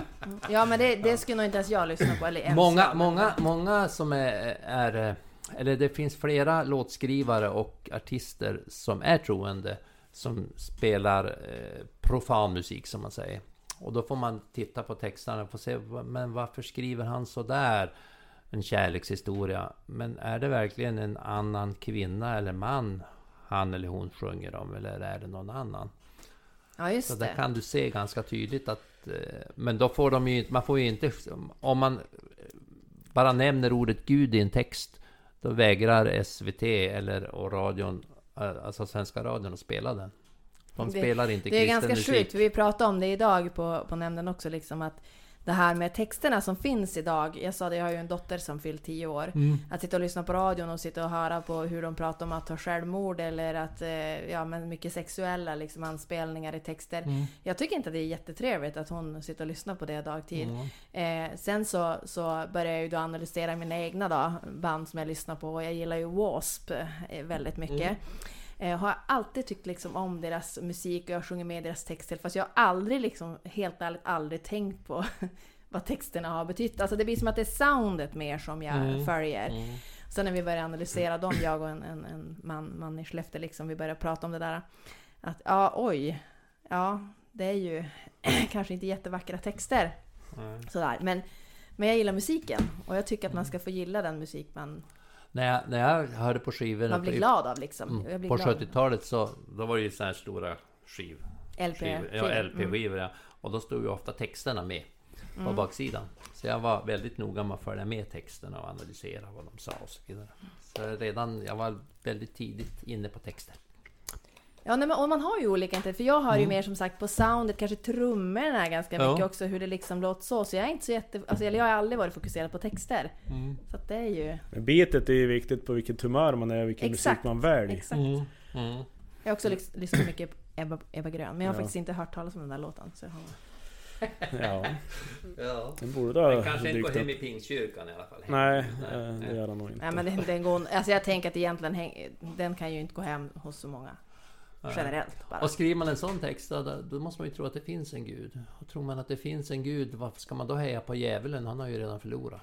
Ja men det, det skulle nog inte ens jag lyssna på, eller ens Många, många, många som är, är... Eller det finns flera låtskrivare och artister som är troende som spelar eh, profan musik som man säger. Och då får man titta på texterna och få se, "Va- men varför skriver han så där? En kärlekshistoria. Men är det verkligen en annan kvinna eller man han eller hon sjunger om? Eller är det någon annan? Ja Så just där det. kan du se ganska tydligt att... eh, Men då får de ju man får ju inte... Om man bara nämner ordet Gud i en text, då vägrar SVT eller och radion, eh, alltså Svenska radion, att spela den. De Det- spelar inte Det är kristen ganska musik. sjukt, vi pratade om det idag på, på nämnden också liksom att det här med texterna som finns idag. Jag sa det, jag har ju en dotter som fyllt 10 år. Mm. Att sitta och lyssna på radion och sitta och höra på hur de pratar om att ta självmord eller att, eh, ja men mycket sexuella liksom anspelningar i texter. Mm. Jag tycker inte att det är jättetrevligt att hon sitter och lyssnar på det dagtid. Mm. Eh, sen så, så börjar jag ju då analysera mina egna då, band som jag lyssnar på. Och jag gillar ju W.A.S.P. eh, väldigt mycket. Eh, har alltid tyckt liksom om deras musik och jag sjunger med deras texter. Fast jag har aldrig liksom, helt ärligt, aldrig tänkt på vad texterna har betytt. Alltså det blir som att det är soundet mer som jag Mm. följer. Mm. Sen när vi började analysera dem, jag och en, en, en man, man i Skellefteå, liksom, vi började prata om det där. Att ja, oj. Ja, det är ju kanske inte jättevackra texter. Nej. Sådär. Men, men jag gillar musiken. Och jag tycker att man ska få gilla den musik man, När, jag, när jag hörde på skivorna man blir på- glad av liksom. Mm. På glad. 70-talet så då var det ju så här stora skiv, LP. skivor, ja, Mm. LP-skivor ja. Och då stod ju ofta texterna med på Mm. baksidan. Så jag var väldigt noga med att följa med texterna och analysera vad de sa och så vidare. Så redan, jag var väldigt tidigt inne på texter. Ja, nej, men, och man har ju olika inte För jag har ju Mm. mer som sagt på soundet, kanske trummorna ganska Ja. mycket också, hur det liksom låter så. Så jag är inte så jätte... Alltså, eller jag har aldrig varit fokuserad på texter. Mm. Så att det är ju... Men beatet är ju viktigt på vilket humör man är och vilken Exakt, musik man väljer. Exakt. Mm. Mm. Jag har också lys- lyssnat mycket på Ebba, Ebba Grön, men jag har Ja. faktiskt inte hört talas om den där låten. Så jag har... Ja, Ja. den borde Den ha kanske inte går hem i Pingstkyrkan i alla fall. Nej, Nej, eh, det gör han nog inte. Nej men den, den går... Alltså jag tänker att egentligen den kan ju inte gå hem hos så många. Generellt bara. Och skriver man en sån text då, då måste man ju tro att det finns en gud. Och tror man att det finns en gud, varför ska man då heja på djävulen? Han har ju redan förlorat.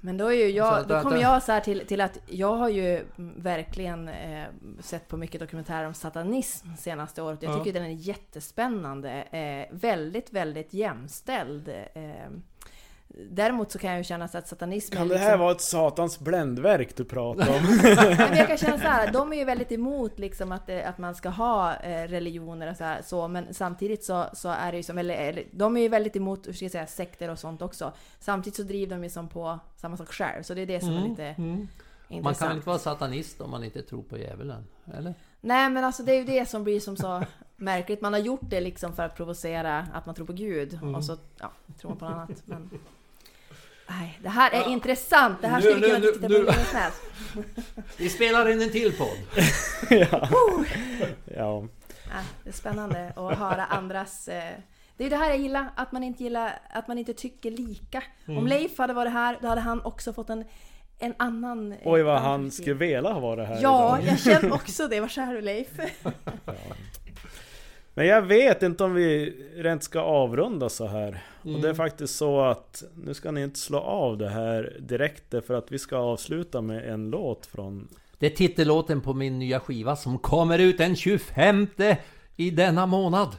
Men då är ju jag, att- då kommer jag så till, till att jag har ju verkligen eh, sett på mycket dokumentärer om satanism senaste året. Jag Ja. tycker den är jättespännande. Eh, väldigt, väldigt jämställd. Eh, däremot så kan jag ju känna att satanism Kan det här liksom, vara ett satans bländverk du pratar om? Men jag kan känna så här, de är ju väldigt emot liksom att, det, att man ska ha eh, religioner och så, här, så men samtidigt så, så är det ju som, eller, eller de är ju väldigt emot, hur ska jag säga, sekter och sånt också. Samtidigt så driver de ju som på samma sak själv, så det är det som är lite Mm. Man intressant. kan väl inte vara satanist om man inte tror på djävulen? Eller? Nej men alltså det är ju det som blir som så märkligt. Man har gjort det liksom för att provocera att man tror på Gud Mm. och så ja, tror man på något annat. Men... Nej, det här är intressant. Det här Nu, skulle vi kunna nu, nu, på nu. hur som helst. Vi spelar in en till podd. ja. ja. Ja, det är spännande att höra andras... Eh, det är det här jag gillar, att man inte gillar, att man inte tycker lika. Mm. Om Leif hade varit här, då hade han också fått en, en annan... eh, Oj vad han skulle vilja ha varit här Ja, idag. jag känner också det. Vad kär du Leif? Men jag vet inte om vi rent ska avrunda så här. Och Mm. det är faktiskt så att nu ska ni inte slå av det här direkt för att vi ska avsluta med en låt från Det är titellåten på min nya skiva som kommer ut den 25 i denna månad.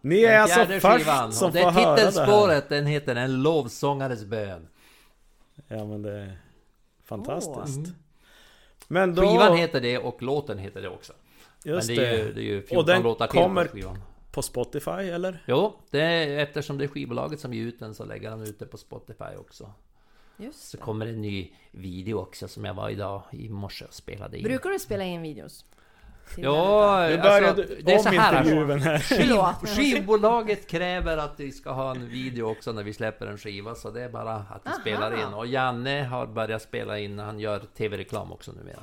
Ni är alltså först skivan. som Och det får är höra det här. titelspåret, den heter En lovsångares bön. Ja men det är fantastiskt. Mm. Men då... Skivan heter det och låten heter det också. Just Men det är det. ju, det är ju 14 Och den låtar till kommer- på skivan. På Spotify eller? Jo, det är, eftersom det är skivbolaget som ger ut den så lägger han ut det på Spotify också. Just Så det. kommer en ny video också som jag var idag i morse och spelade in. Brukar du spela in videos? Ja, Nu alltså, du det är så här. intervjun här. Skiv, skivbolaget kräver att vi ska ha en video också när vi släpper en skiva, så det är bara att vi Aha. spelar in. Och Janne har börjat spela in, han gör tv-reklam också numera.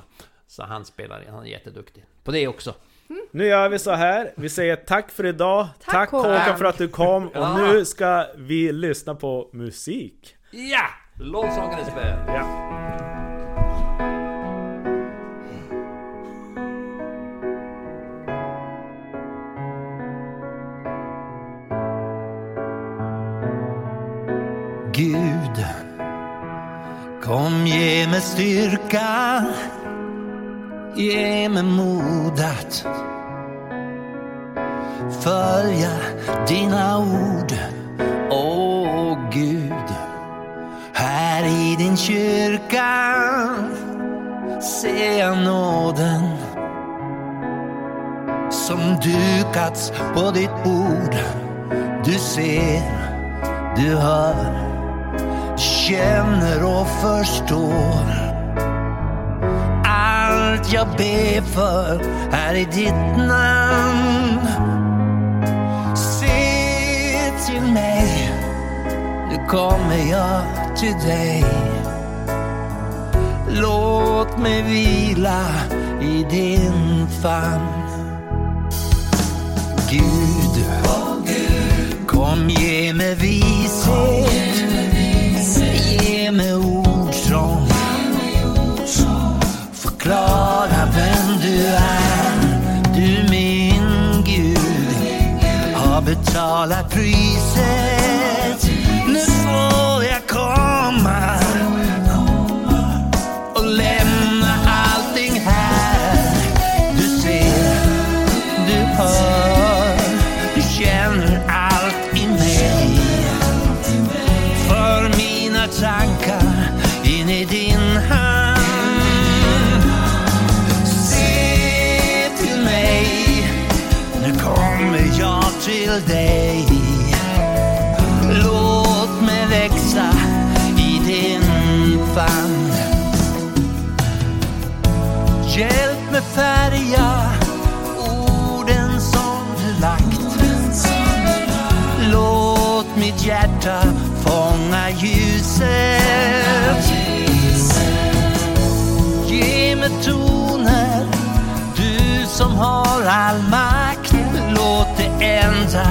Så han spelar han är jätteduktig. På det också. Nu gör vi så här. Vi säger tack för idag. Tack, Tack, Håkan Håkan. för att du kom. Och Ja. nu ska vi lyssna på musik. Ja! Lovsångares bön. Ja. Gud, kom ge mig styrka, ge mig mod att följa dina ord. Åh Gud, här i din kyrka ser jag nåden som dukats på ditt bord. Du ser, du hör känner och förstår allt jag ber för är i ditt namn. Se till mig, nu kommer jag till dig. Låt mig vila i din famn. Gud, kom ge mig vila. Dans la puissance. Har all makt. Låt det ända